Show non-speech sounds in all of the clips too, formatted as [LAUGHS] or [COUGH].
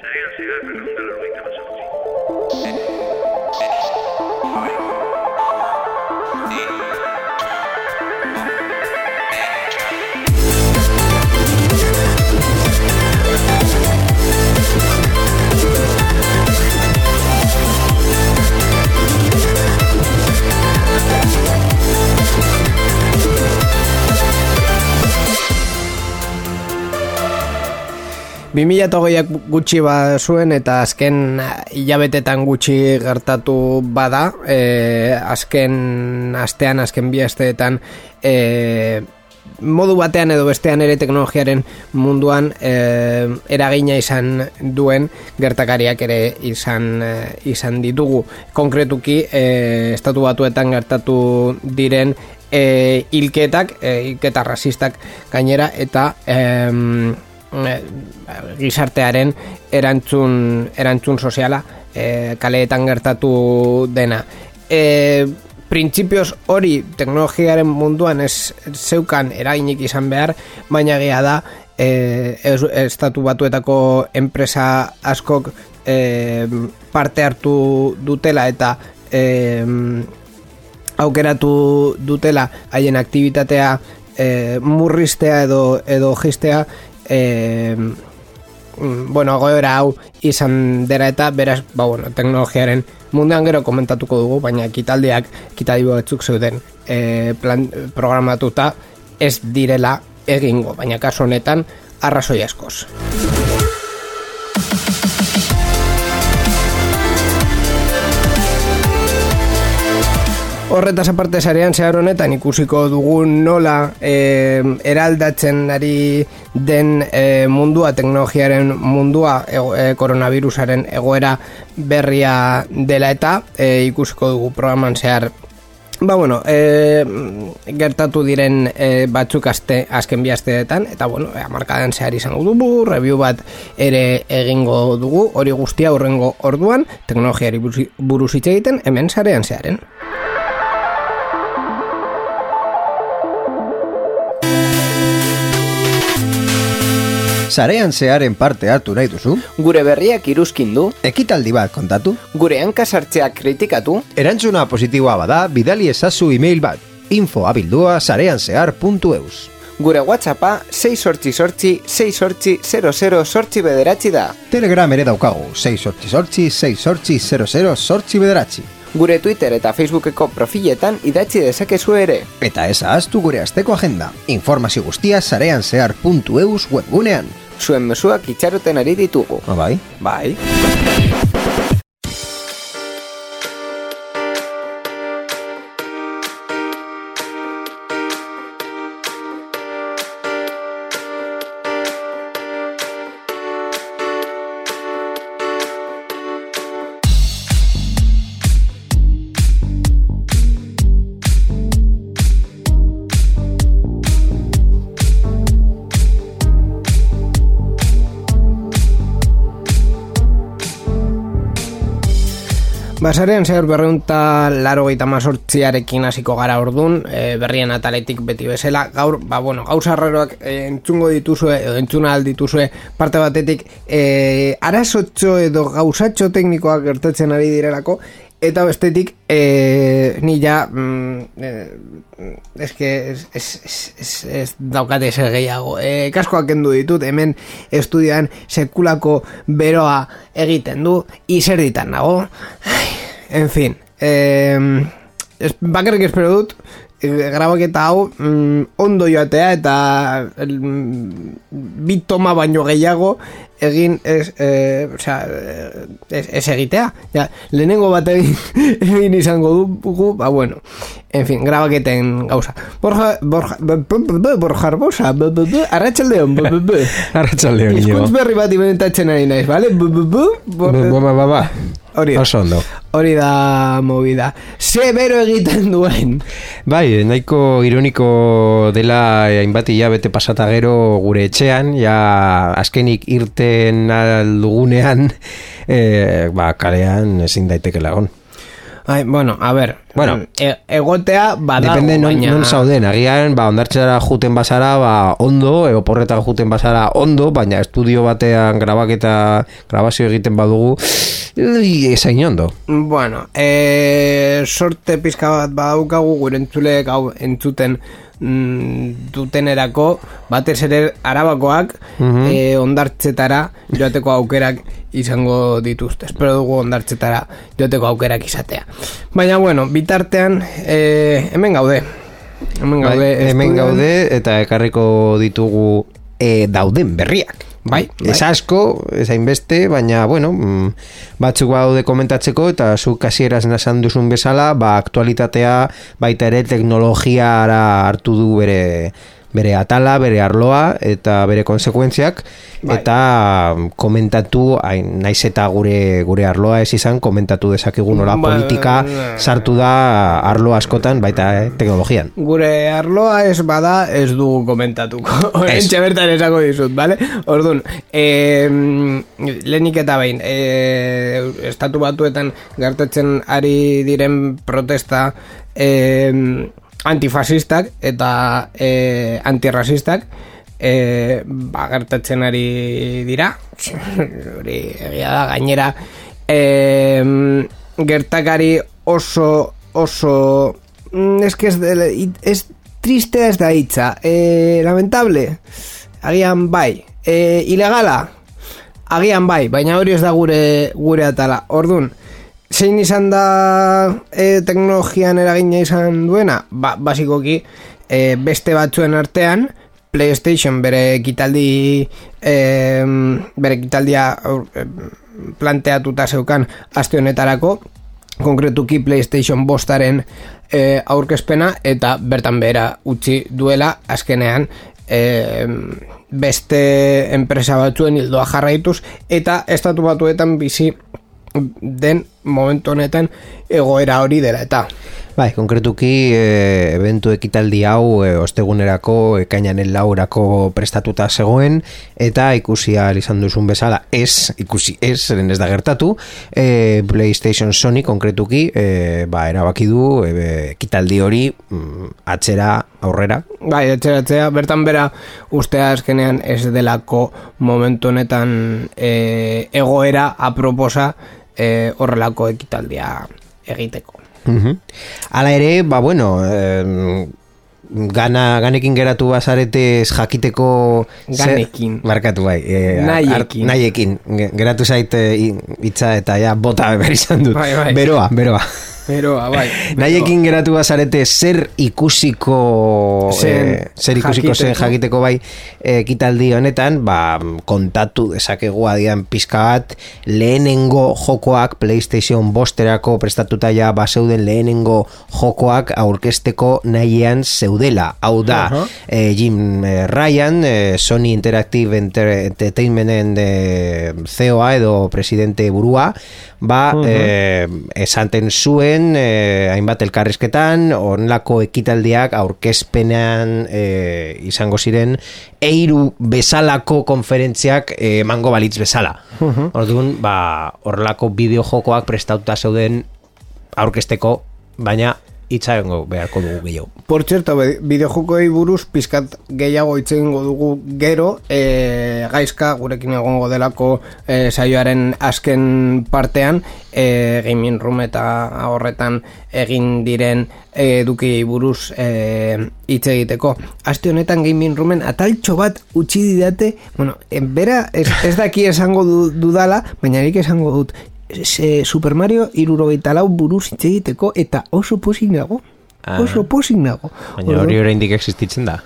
Sería ansiedad, pero nunca lo 2008ak gutxi ba zuen eta azken hilabetetan gutxi gertatu bada e, azken astean, azken bi asteetan e, modu batean edo bestean ere teknologiaren munduan e, eragina izan duen gertakariak ere izan e, izan ditugu. Konkretuki e, estatu batuetan gertatu diren e, ilketak, e, ilketa rasistak gainera eta e, gizartearen erantzun, erantzun soziala e, kaleetan gertatu dena. E, Printzipioz hori teknologiaren munduan ez zeukan eraginik izan behar, baina gea da e, estatu batuetako enpresa askok e, parte hartu dutela eta e, aukeratu dutela haien aktivitatea e, murristea edo, edo gistea e, bueno, goera hau izan dera eta beraz, ba, bueno, teknologiaren mundean gero komentatuko dugu, baina kitaldiak kitadibo etzuk zeuden e, plan, programatuta ez direla egingo, baina kasu honetan arrazoi askoz. Horretaz aparte zarean zehar honetan ikusiko dugu nola e, eraldatzen ari den e, mundua, teknologiaren mundua, e, koronavirusaren egoera berria dela eta e, ikusiko dugu programan zehar Ba, bueno, e, gertatu diren e, batzuk aste, azken bi asteetan, eta, bueno, e, amarkadan zehar izango dugu, review bat ere egingo dugu, hori guztia horrengo orduan, teknologiari buruz hitz egiten, hemen zarean zearen. Sarean zearen parte hartu nahi duzu? Gure berriak iruzkin du? Ekitaldi bat kontatu? Gure hankasartzeak kritikatu? Erantzuna positiboa bada, bidali ezazu e-mail bat. Info abildua sareanzear.eus Gure WhatsAppa 6 sortzi sortzi 6 sortzi 00 sortzi bederatzi da. Telegram ere daukagu 6 sortzi sortzi 6 sortzi 00 sortzi bederatzi. Gure Twitter eta Facebookeko profiletan idatzi dezakezu ere. Eta ez ahaztu gure asteko agenda. Informazio guztia sareanzear.eus webgunean zuen mesuak itxaroten ari ditugu. Ah, bai? Bai. Basarean zehar berreunta laro gaita mazortziarekin hasiko gara ordun e, berrien ataletik beti bezala. Gaur, ba bueno, gauzarraroak e, entzungo dituzue edo entzuna dituzue parte batetik e, arazotxo edo gauzatxo teknikoak gertatzen ari direlako eta bestetik e, ni ja mm, e, eske es, es, es, es, daukate zer gehiago. E, kaskoak kendu ditut hemen estudian sekulako beroa egiten du izer ditan nago en fin eh, es, bakarrik espero dut eh, grabaketa hau mm, ondo joatea eta mm, bi toma baino gehiago egin ez, eh, o sea, ez, ez egitea ja, lehenengo bat egin, [LAUGHS] egin izango dugu, ba bueno en fin, grabaketen gauza Borja, Borja, Borja Arbosa Arratxaldeon [LAUGHS] Arratxaldeon Izkuntz berri bat ibentatzen ari naiz, vale? Ba, ba, ba, Hori da. Hori da movida. Se bero egiten duen. Bai, nahiko ironiko dela hainbat bete pasata gero gure etxean, ja azkenik irten aldugunean, [LAUGHS] e, ba, kalean ezin daiteke lagon. Ai, bueno, a ver, Bueno. e, egotea badago, Depende non, baina... non zauden, agian, ba, ondartxera juten bazara, ba, ondo, eo porretan juten bazara, ondo, baina estudio batean grabaketa, grabazio egiten badugu, ui, esain ondo. Bueno, e, sorte pizka bat badaukagu gure entzuleek hau entzuten mm, dutenerako batez ere arabakoak e, ondartzetara joateko aukerak izango dituzte. Espero dugu ondartzetara joateko aukerak izatea. Baina bueno, bitartean e, hemen gaude. Hemen Bai, gaude. hemen estudioan. gaude, eta ekarriko ditugu e, dauden berriak. Bai, bai. Ez asko, ez hainbeste, baina, bueno, mm, batzuk daude komentatzeko, eta zu kasieraz nasan duzun bezala, ba, aktualitatea baita ere teknologiara hartu du bere bere atala, bere arloa eta bere konsekuentziak Bai. eta komentatu hain, naiz eta gure gure arloa ez izan komentatu dezakegu nola Ba- politika sartu da arlo askotan baita eh, teknologian. Gure arloa ez bada ez dugu komentatuko. [LAUGHS] Horentxe bertan esako dizut, bale? Orduan, e, lehenik eta behin, e, estatu batuetan gertatzen ari diren protesta e, antifasistak eta e, antirrasistak e, ba, gertatzen ari dira. [LAUGHS] Hori egia da, gainera e, gertakari oso oso mm, es que es, de, es triste ez da hitza e, lamentable agian bai e, ilegala agian bai baina hori ez da gure gure atala ordun zein izan da e, teknologian eragina izan duena? Ba, basikoki e, beste batzuen artean PlayStation bere ekitaldi e, bere ekitaldia em, planteatuta zeukan aste honetarako konkretuki PlayStation bostaren e, aurkezpena eta bertan behera utzi duela azkenean e, beste enpresa batzuen hildoa jarraituz eta estatu batuetan bizi den momentu honetan egoera hori dela eta Bai, konkretuki e, eventu ekitaldi hau e, ostegunerako ekainan laurako prestatuta zegoen eta ikusi ahal izan duzun bezala ez, ikusi ez, zeren ez da gertatu e, PlayStation Sony konkretuki e, ba, erabaki du e, ekitaldi hori mm, atzera aurrera. Bai, etxeratzea, bertan bera ustea azkenean ez delako momentu honetan e, egoera aproposa e, horrelako ekitaldia egiteko. Mhm. Hala ere, ba bueno, eh, gana, ganekin geratu bazaretez jakiteko zer- Ganekin. Markatu bai. Eh, Nahiekin. art- nahiekin. Ge- Geratu zaite hitza eta ja bota behar izan dut. Bai, bai. Beroa, beroa. Pero, bai. [LAUGHS] Nahiekin geratu bazarete zer ikusiko Zen eh, zer ikusiko zen jakiteko. jakiteko bai eh, ekitaldi honetan ba, kontatu dezakegu adian pizka bat lehenengo jokoak PlayStation bosterako prestatuta ja baseuden lehenengo jokoak aurkesteko nahian zeudela hau da Aha. eh, Jim eh, Ryan eh, Sony Interactive Enter- Entertainmenten eh, CEO-a edo presidente burua ba eh, esanten zuen eh, hainbat elkarrizketan onlako ekitaldiak aurkezpenean eh, izango ziren eiru bezalako konferentziak eh, emango balitz bezala. Orduan ba horrelako bideojokoak prestatuta zeuden aurkesteko baina itzaengo beharko dugu gehiago Por cierto, bideojokoei buruz pizkat gehiago hitz egingo dugu gero, e, gaizka gurekin egongo delako e, saioaren azken partean, e, gaming room eta horretan egin diren edukiei buruz e, hitz egiteko. Aste honetan gaming roomen ataltxo bat utzi didate, bueno, e, bera ez, ez daki esango du, dudala, baina nik esango dut, se, Super Mario irurogeita lau buruz hitz egiteko eta oso posik nago. Ah. Oso posik nago. baina hori oraindik existitzen da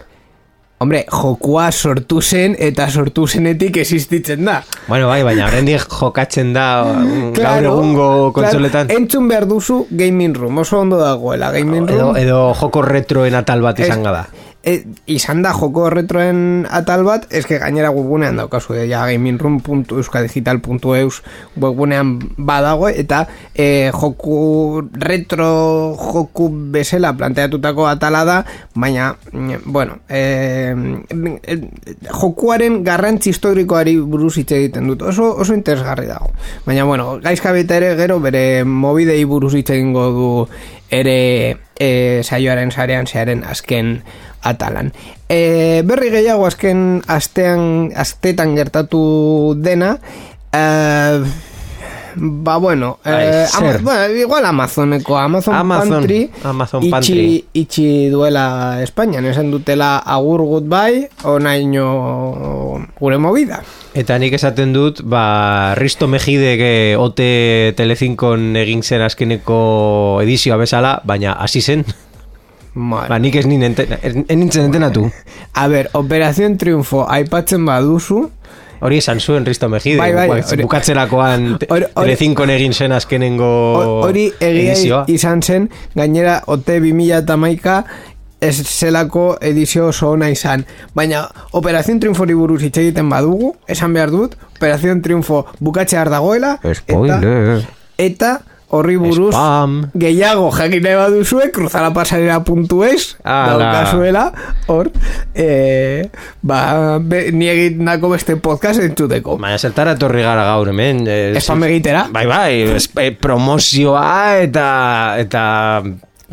Hombre, jokua sortu zen eta sortu zenetik existitzen da. Bueno, bai, baina oraindik jokatzen da mm, gaur egungo kontsoletan. Claro, entzun behar duzu gaming room, oso ondo dagoela gaming edo, room. edo joko retroen atal bat izango da. E, izan da joko retroen atal bat, eske gainera webgunean daukazu, e, ja, gamingroom.euskadigital.eus webgunean badago, eta e, joku retro joku bezala planteatutako atala da, baina, mm, bueno, e, jokuaren garrantzi historikoari buruz hitz egiten dut, oso, oso interesgarri dago. Baina, bueno, gaizka ere gero bere mobidei buruz hitz egingo du ere e, saioaren sarean zearen azken atalan. E, berri gehiago azken astean astetan gertatu dena e, ba bueno, eh, ama, bueno igual Amazoneko Amazon, Amazon Pantry Amazon itxi, Pantry itxi duela Espainian esan dutela agur goodbye onaino gure movida Eta nik esaten dut, ba, Risto Mejide que ote Telezinkon egin zen azkeneko edizioa bezala, baina hasi zen. Vale. Ba, nik ez nintzen, ez nintzen entenatu. A ber, Operación Triunfo aipatzen baduzu, Hori esan zuen Risto Mejide. Bai, bai, Ba, hori- bukatzerakoan te- [LAUGHS] Hori- hori- Telezinkon egin zen azkenengo Ho- hori egia izan zen, gainera OT 2000 eta maika ez zelako edizio oso ona izan. Baina Operación Triunfori buruz hitz egiten badugu, esan behar dut, Operación Triunfo bukatzear dagoela, Spoiler. eta, eta horri buruz Spam. gehiago jakin nahi baduzue cruzalapasarela.es Ala. daukazuela hor e, ba, be, ni egindako beste podcast entzuteko Baina zertara etorri gara gaur hemen. eh, Spam egitera. Bai, bai, es- eh, promozioa eta... eta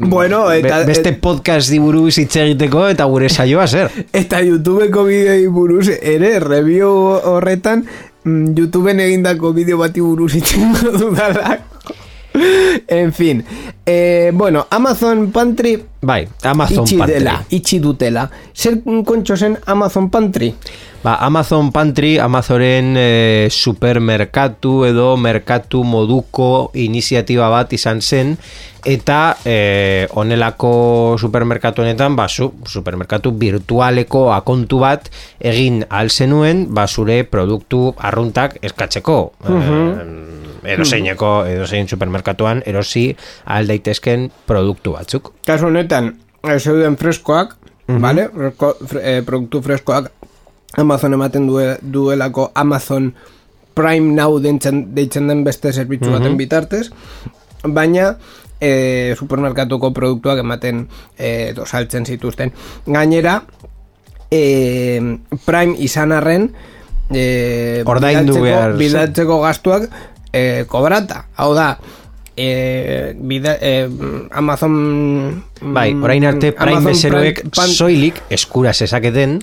Bueno, eta- be- beste podcast diburuz hitz egiteko eta gure saioa zer. [LAUGHS] Eta YouTubeko bideoi buruz ere review horretan mm, YouTubeen egindako bideo bati buruz itxengo dudalako. En fin, eh, bueno, Amazon Pantry Bai, Amazon itxi Pantry. dela, itxi dutela. Zer kontxo zen Amazon Pantry? Ba, Amazon Pantry, Amazonen e, supermerkatu edo merkatu moduko iniziatiba bat izan zen eta e, onelako supermerkatu honetan ba, su, supermerkatu virtualeko akontu bat egin alzenuen ba, zure produktu arruntak eskatzeko e, eroseineko edozein supermerkatuan erosi ahal daitezken produktu batzuk Kasu honetan, eh, zeuden freskoak, vale? Fresko, fre, eh, produktu freskoak Amazon ematen due, duelako Amazon Prime Now deitzen, deitzen den beste zerbitzu baten bitartez, baina eh, supermerkatuko produktuak ematen eh, edo saltzen zituzten. Gainera, eh, Prime izan arren eh, Ordaindu bidaltzeko- behar zen. bidaltzeko gastuak eh, kobrata. Hau da, eh, bida, eh, Amazon Bai, orain arte Prime bezeroek soilik eskura zezaketen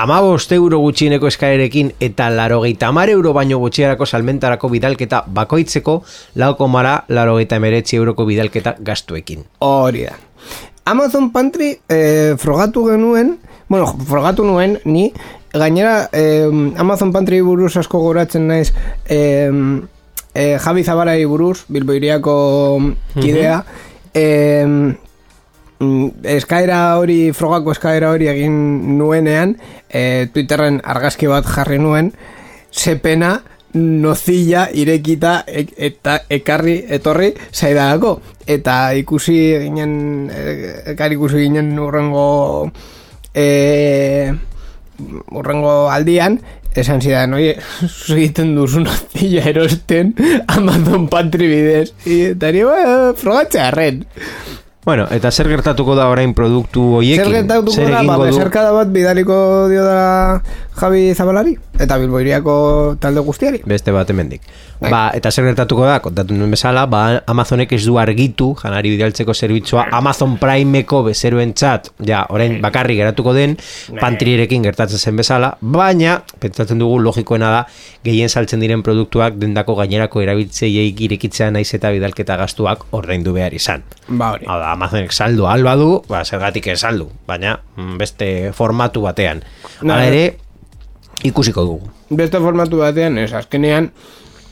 amabost euro gutxieneko eskaerekin eta larogeita mar euro baino gutxiarako salmentarako bidalketa bakoitzeko lauko mara larogeita emeretzi euroko bidalketa gastuekin. Hori da. Amazon Pantry eh, frogatu genuen, bueno, frogatu nuen ni, gainera eh, Amazon Pantry buruz asko goratzen naiz eh, eh, Javi Zabarai buruz, Bilbo iriako kidea, eh, mm, eskaera hori, frogako eskaera hori egin nuenean, eh, Twitterren argazki bat jarri nuen, sepena nozilla irekita e- eta ekarri etorri zaidalako. Eta ikusi ginen e, ekar ikusi ginen urrengo e, urrengo aldian esan zidan, oie, [LAUGHS] egiten duzu nozilla erosten Amazon Pantry bidez. Eta ni, ba, frogatzea arren Bueno, eta zer gertatuko da orain produktu hoiekin? Zer gertatuko da, ba, bezerkada bat bidaliko dio da Javi Zabalari eta Bilboiriako talde guztiari Beste bat hemendik. Bai. Ba, eta zer gertatuko da, kontatu nuen bezala, ba, Amazonek ez du argitu, janari bidaltzeko zerbitzua, Amazon Primeko bezeroen txat, ja, orain bakarri geratuko den, pantrierekin gertatzen zen bezala, baina, pentsatzen dugu logikoena da, gehien saltzen diren produktuak dendako gainerako erabiltzeiei irekitzea naiz eta bidalketa gastuak ordaindu behar izan. Ba hori Hau da, Amazonek saldu alba du, ba, zergatik ez saldu, baina mm, beste formatu batean. Hala ere, ikusiko dugu. Beste formatu batean, ez, azkenean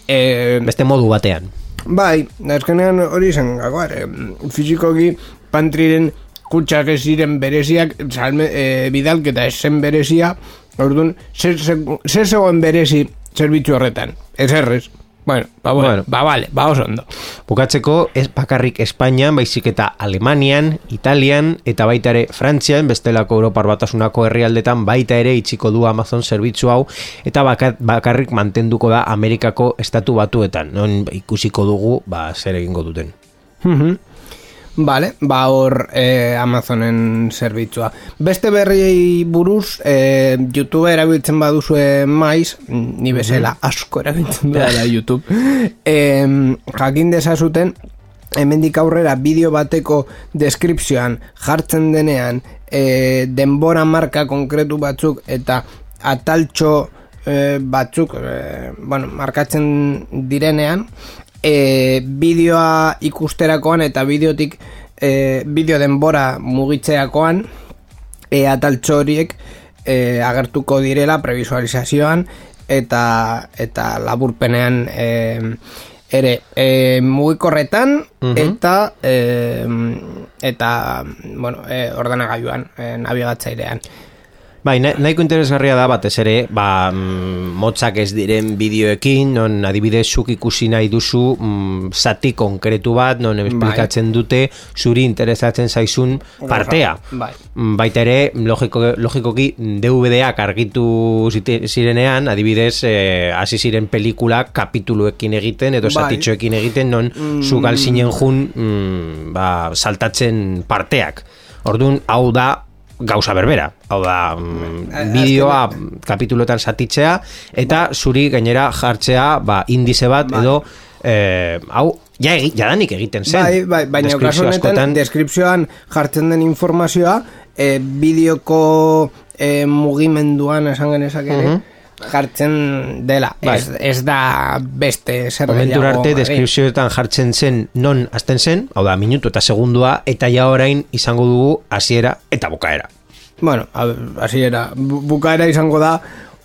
eh, Beste modu batean. Bai, azkenean hori zen gakoa, eh, fizikoki pantriren kutsak ez ziren bereziak, salme, eh, bidalketa ez zen berezia, orduan, zer zegoen berezi zerbitzu horretan, ez errez, Bueno, ba, bueno, bueno. ba, vale, ba, oso ondo. Bukatzeko, ez bakarrik Espainian, baizik eta Alemanian, Italian, eta baita ere Frantzian, bestelako Europar batasunako herrialdetan, baita ere itxiko du Amazon zerbitzu hau, eta bakarrik mantenduko da Amerikako estatu batuetan. Non ikusiko dugu, ba, zer egingo duten. Mhm. Vale, ba hor eh, Amazonen zerbitzua. Beste berriei buruz, eh, YouTube erabiltzen baduzue maiz, ni bezala asko erabiltzen da [LAUGHS] YouTube, eh, jakin desazuten, hemendik aurrera bideo bateko deskripzioan jartzen denean eh, denbora marka konkretu batzuk eta ataltxo eh, batzuk eh, bueno, markatzen direnean e, bideoa ikusterakoan eta bideotik e, bideo denbora mugitzeakoan e, ataltxo horiek e, agertuko direla previsualizazioan eta eta laburpenean e, ere. E, mugikorretan eta e, eta bueno, e, ordenagailuan e, nabigatzailean Bai, nahiko interesgarria da batez ere, ba, mm, motzak ez diren bideoekin, non adibidez zuk ikusi nahi duzu mm, zati konkretu bat, non esplikatzen bai. dute zuri interesatzen zaizun partea. Bai. Mm, baita ere, logiko, logikoki DVD-ak argitu zirenean, adibidez, eh, hasi ziren pelikula kapituluekin egiten, edo bai. zatitxoekin egiten, non mm. zu galzinen jun mm, ba, saltatzen parteak. Orduan, hau da, gauza berbera. Hau da, mm, bideoa kapitulotan satitzea, eta zuri gainera jartzea ba, indize bat, bai. edo, eh, hau, ja, jadanik egiten zen. Bai, bai, baina kasu honetan, deskripzioan jartzen den informazioa, eh, bideoko eh, mugimenduan esan genezak ere, jartzen dela. Bai. Ez, ez da beste zer Momentur arte, deskripzioetan jartzen zen non azten zen, hau da, minutu eta segundua, eta ja orain izango dugu hasiera eta bukaera. Bueno, hasiera, bukaera izango da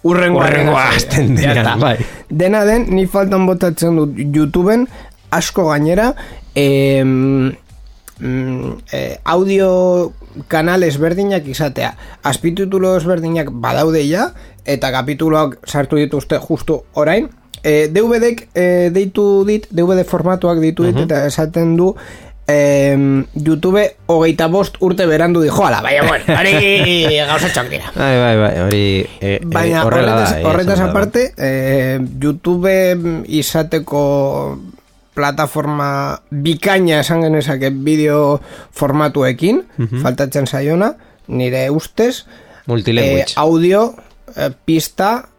urrengo azten dena. Bai. Dena den, ni faltan botatzen dut YouTubeen, asko gainera, eh, eh, audio kanal ezberdinak izatea. Azpitutulo ezberdinak badaude ja, eta kapituloak sartu dituzte justu orain. E, DVD-ek e, deitu dit, DVD formatuak ditu dit, eta esaten du, e, YouTube hogeita bost urte berandu di joala, baina bueno, hori [LAUGHS] gauza dira. Bai, bai, bai, hori e, baina, horretaz, horretaz aparte, e, YouTube izateko plataforma bikaina esan genezake bideo formatuekin, faltatzen zaiona, nire ustez, eh, audio, eh, pista,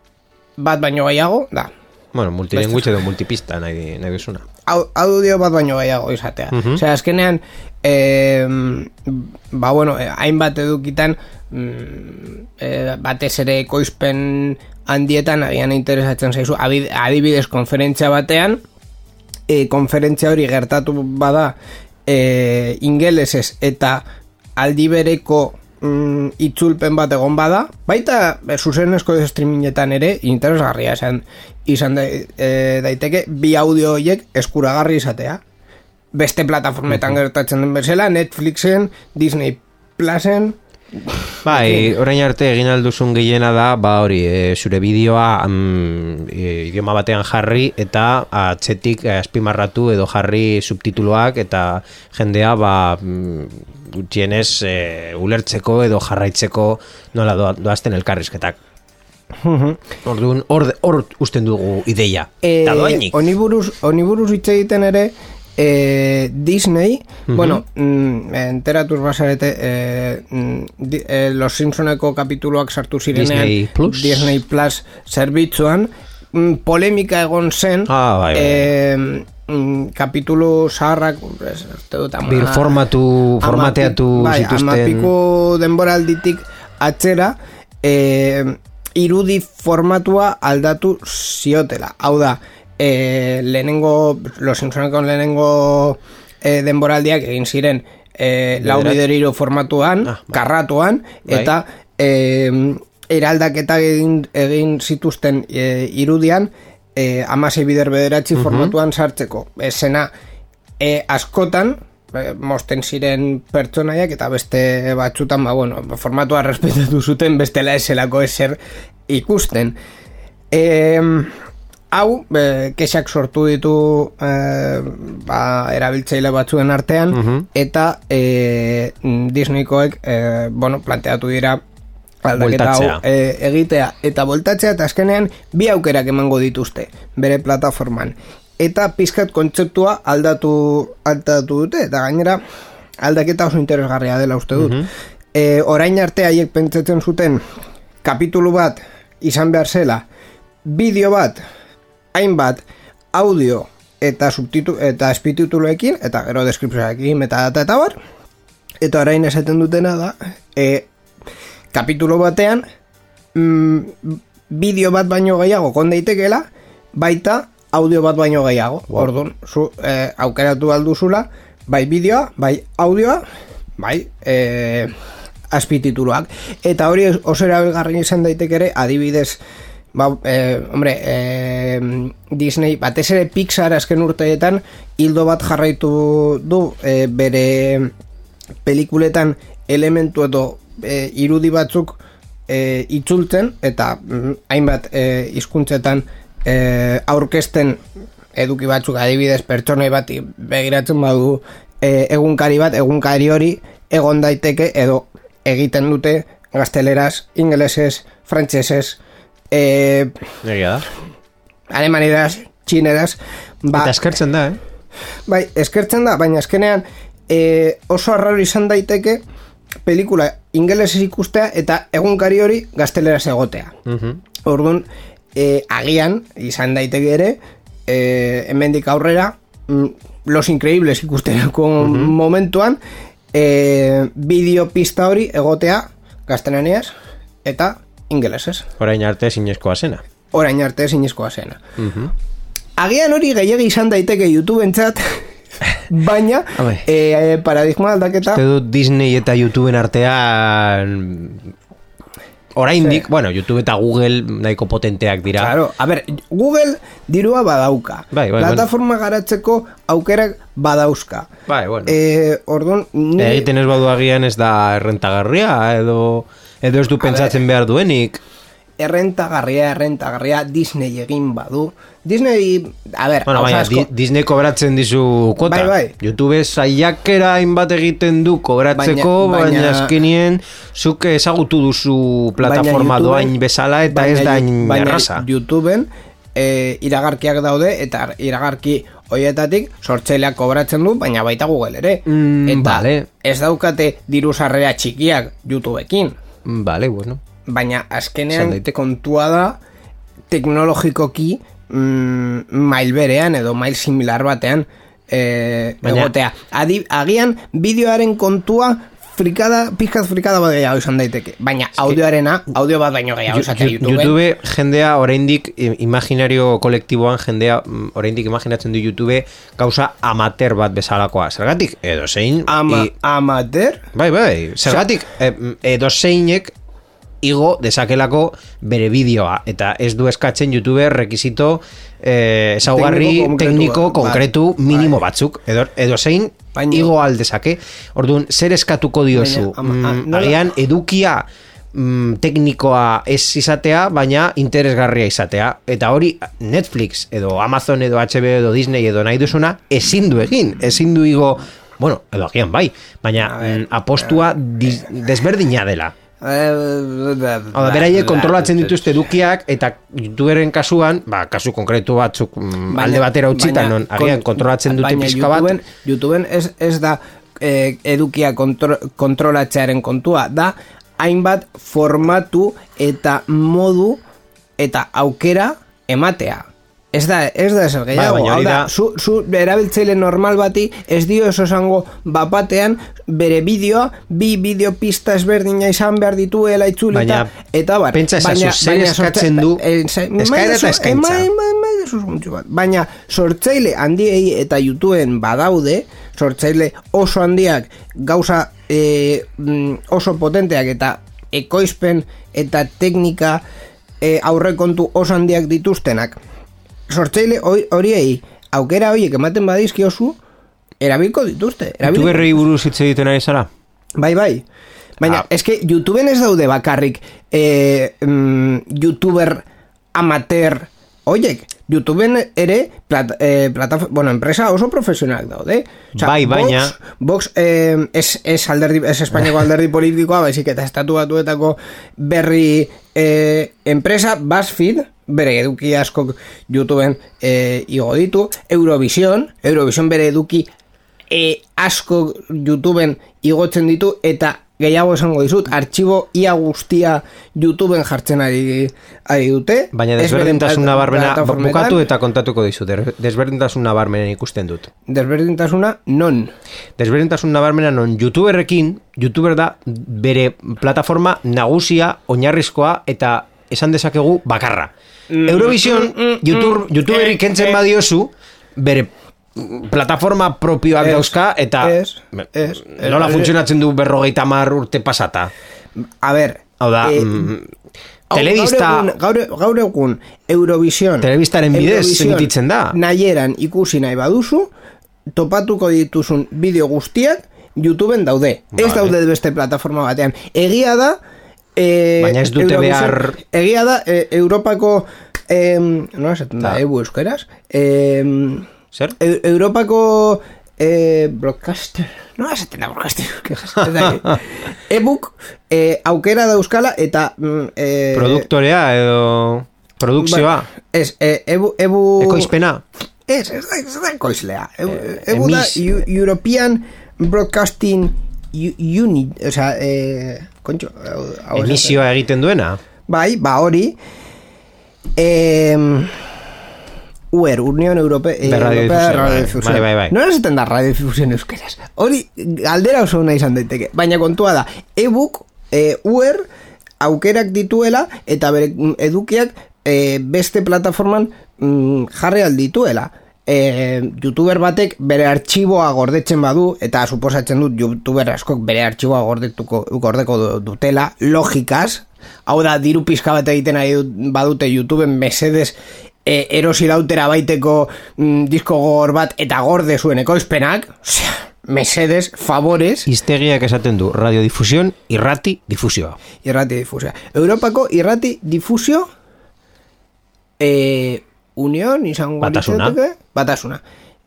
bat baino gehiago, da. Bueno, multilinguitxe edo multipista nahi, nahi duzuna. Audio bat baino gehiago izatea. Uh -huh. Osea, azkenean, eh, ba bueno, eh, hainbat edukitan, mm, eh, batez ere koizpen handietan, agian interesatzen zaizu, adibidez konferentzia batean, e, konferentzia hori gertatu bada e, ingelesez eta aldi bereko mm, itzulpen bat egon bada, baita e, zuzenezko streamingetan ere interesgarria esan izan da, e, daiteke bi audio horiek eskuragarri izatea. Beste plataformetan gertatzen den bezala, Netflixen, Disney Plusen, Bai, orain arte egin alduzun gehiena da, ba hori, e, zure bideoa mm, e, idioma batean jarri eta atzetik e, azpimarratu edo jarri subtituloak eta jendea ba mm, gutxienez e, ulertzeko edo jarraitzeko nola doazten elkarrizketak. Orduan, hor, hor usten dugu ideia. E, Oniburuz, oniburuz hitz egiten ere, e, Disney, uh -huh. bueno, mm, enteratuz basarete, e, mm, e, Los Simpsoneko kapituloak sartu zirenean Disney Plus, Disney Plus zerbitzuan, mm, polemika egon zen, ah, bai, bai. E, mm, kapitulu zaharrak bir formatu formateatu bai, zituzten amapiko denboralditik atzera e, irudi formatua aldatu ziotela hau da, e, lehenengo, los Simpsoneko lehenengo e, denboraldiak egin ziren e, lau bideriru formatuan, ah, bai. karratuan, bai. eta e, eraldaketa egin, egin zituzten e, irudian, e, amasei bider bederatzi formatuan sartzeko. Esena e, askotan, mosten ziren pertsonaiak eta beste batzutan, ba, bueno, formatua [LAUGHS] respetatu zuten bestela eselako eser ikusten. Eh, hau, e, kexak sortu ditu e, ba, erabiltzeile batzuen artean, eta e, Disneykoek, e, bueno, planteatu dira aldaketa hau e, egitea. Eta voltatzea eta azkenean bi aukerak emango dituzte bere plataforman. Eta pizkat kontzeptua aldatu aldatu dute eta gainera aldaketa oso interesgarria dela uste dut. Mm orain arte haiek pentsatzen zuten kapitulu bat izan behar zela bideo bat hainbat audio eta subtitu eta espitituloekin eta gero deskripzioekin metadata eta bar eta orain esaten dutena da e, kapitulo batean mm, bideo bat baino gehiago kon daitekela baita audio bat baino gehiago. Wow. orduan zu eh, aukeratu alduzula bai bideoa bai audioa bai eh, azpitituloak eta hori oso erabilgarri izan daiteke ere adibidez Ba, eh, hombre, eh, Disney, batez ere Pixar azken urteetan hildo bat jarraitu du eh, bere pelikuletan elementu edo e, irudi batzuk e, itzultzen eta mm, hainbat e, hizkuntzetan e, aurkezten eduki batzuk. Adibidez pertsonai bati begiratzen badu e, egunkari bat egunkari hori egon daiteke edo egiten dute gazteleraz, ingelesez, frantsesez, eh Egia da. Alemaneraz, txineraz, ba, eta eskertzen da, eh? Bai, eskertzen da, baina eskenean e, oso arraro izan daiteke pelikula ingelesez ikustea eta egunkari hori gazteleraz egotea. Mm Orduan, e, agian, izan daiteke ere, e, hemendik aurrera, mm, Los Increíbles ikustenako mm momentuan, e, bideo pista hori egotea gaztelaneaz eta ingelesez. Orain arte zinezkoa zena. Orain arte zinezkoa zena. Mm Agian hori gehiagi izan daiteke YouTube entzat, [LAUGHS] baina e, paradigma aldaketa Uste dut Disney eta YouTubeen artean oraindik, sí. bueno, YouTube eta Google nahiko potenteak dira. Claro, a ver, Google dirua badauka. Bai, bai, Plataforma garatzeko aukerak badauzka. Bai, bueno. Eh, ordon, ni... Egiten ez badu agian ez da errentagarria, edo, edo ez du pentsatzen behar duenik errentagarria, errentagarria Disney egin badu. Disney, a ver, bueno, baina, asko... Disney kobratzen dizu kota. Bai, bai. YouTube saiakera hainbat egiten du kobratzeko, baina, baina, azkenien zuk ezagutu duzu plataforma doain bezala eta baina, ez da erraza. Baina YouTubeen e, iragarkiak daude eta iragarki hoietatik sortzaileak kobratzen du, baina baita Google ere. Mm, eta vale. ez daukate diru sarrera txikiak YouTubeekin. Vale, bueno baina azkenean kontua da teknologikoki mm, mail berean edo mail similar batean e, egotea. Adi, agian bideoaren kontua frikada, pizkat frikada bat gehiago izan daiteke. Baina audioarena, audio bat baino gehiago izatea YouTube. YouTube jendea oraindik imaginario kolektiboan jendea mm, oraindik imaginatzen du YouTube gauza amateur bat bezalakoa. Zergatik edo zein Ama, amateur? Bai, bai. Zergatik eh, edo zeinek igo desakelako bere bideoa eta ez du eskatzen youtuber rekizito eh, esaugarri tekniko konkretu bai. minimo bai. batzuk edo, edo zein Baina. igo aldezake orduan zer eskatuko diozu mm, agian edukia mm, teknikoa ez izatea baina interesgarria izatea eta hori Netflix edo Amazon edo HBO edo Disney edo nahi duzuna ezin du egin ezin du igo Bueno, edo agian bai, baina mm, apostua desberdina dela. Hau beraie kontrolatzen dituzte edukiak eta youtuberen kasuan, ba, kasu konkretu batzuk mm, alde batera utzita, non agian kontrolatzen dute pizka bat. YouTubeen, YouTubeen ez, ez da eh, edukia kontro, kontrolatzearen kontua, da hainbat formatu eta modu eta aukera ematea. Ez da, ez da ezer gehiago. Ba, da, zu, zu erabiltzeile normal bati ez dio eso esango bapatean bere bideoa, bi bideo pista ezberdina izan behar dituela itzulita, baina, eta bar. Pentsa esazu, zer eskatzen du eskaera eta eskaintza. Baina sortzeile handiei eta YouTubeen badaude, sortzeile oso handiak gauza e, oso potenteak eta ekoizpen eta teknika e, aurrekontu oso handiak dituztenak sortzeile horiei aukera horiek ematen badizki osu erabilko dituzte YouTube berri buruz hitz egiten ari zara? bai bai baina ah. eske YouTubeen ez daude bakarrik eh, mm, YouTuber amateur Oiek, YouTubeen ere plata, eh, plata, bueno, enpresa oso profesional daude. Bai, baina- Vox, eh, es, es, alderdi, es Espainiako alderdi politikoa, baizik eta estatu batuetako berri eh, enpresa, BuzzFeed, bere eduki askok YouTubeen eh, igo ditu, Eurovision, Eurovision bere eduki e, asko YouTubeen igotzen ditu eta gehiago esango dizut, artxibo ia guztia YouTubeen jartzen ari, ari dute. Baina Ez beren desberdintasun plata- nabarmena plataformetan. bukatu eta kontatuko dizut. Der- Desberdintasun nabarmenen ikusten dut. Desberdintasuna non? Desberdintasun nabarmena non youtuberrekin, youtuber da bere plataforma nagusia, oinarrizkoa eta esan dezakegu bakarra. Eurovision, YouTube, youtuberik kentzen badiozu, bere plataforma propioak Ez, dauzka eta ez, ez, ez, nola ez. funtzionatzen du berrogeita mar urte pasata. A ber, Hau da, eh, mm, telebista... gaur egun, gaur, egun Eurovision Telebistaren bidez emititzen da. Nahieran ikusi nahi baduzu topatuko dituzun bideo guztiak YouTubeen daude. Ez Vale. daude beste plataforma batean. Egia da eh, Baina ez dute behar- Egia da eh, Europako eh, no esaten da, Da. ebu euskeraz eh, Zer? Eu- Europako eh, broadcaster no esaten da broadcaster [LAUGHS] [LAUGHS] ebook eh, aukera dauzkala eta eh, Produktorea edo produkzioa, Ba, Ez, e, ebu, ebu... ekoizpena. Ez, ez da, ez da ekoizlea. Ebu, Eh, ebu da European Broadcasting Unit, o sea, eh, kontxo. Emisioa egiten duena. Bai, ba hori. Eh, UER, Unión Europea, eh, radiodifusión, Europea de bai. Radiodifusión. Bai, bai, bai. No esaten da radiodifusión euskeraz. Hori, galdera oso nahi izan daiteke. Baina kontua da, e-book, eh, UER, aukerak dituela, eta bere edukiak eh, beste plataforman mm, jarri aldituela. Eh, youtuber batek bere artxiboa gordetzen badu eta suposatzen dut youtuber askok bere artxiboa gordetuko gordeko du- dutela logikaz hau da diru pizka bat egiten dut- badute youtubeen mesedes e, erosi lautera baiteko mm, disko gogor bat eta gorde zuen ekoizpenak mesedes, favores Iztegiak esaten du, radiodifusión, irrati, difusioa. irrati difusioa. Europako irrati difusio e, union izango Batasuna. Batasuna.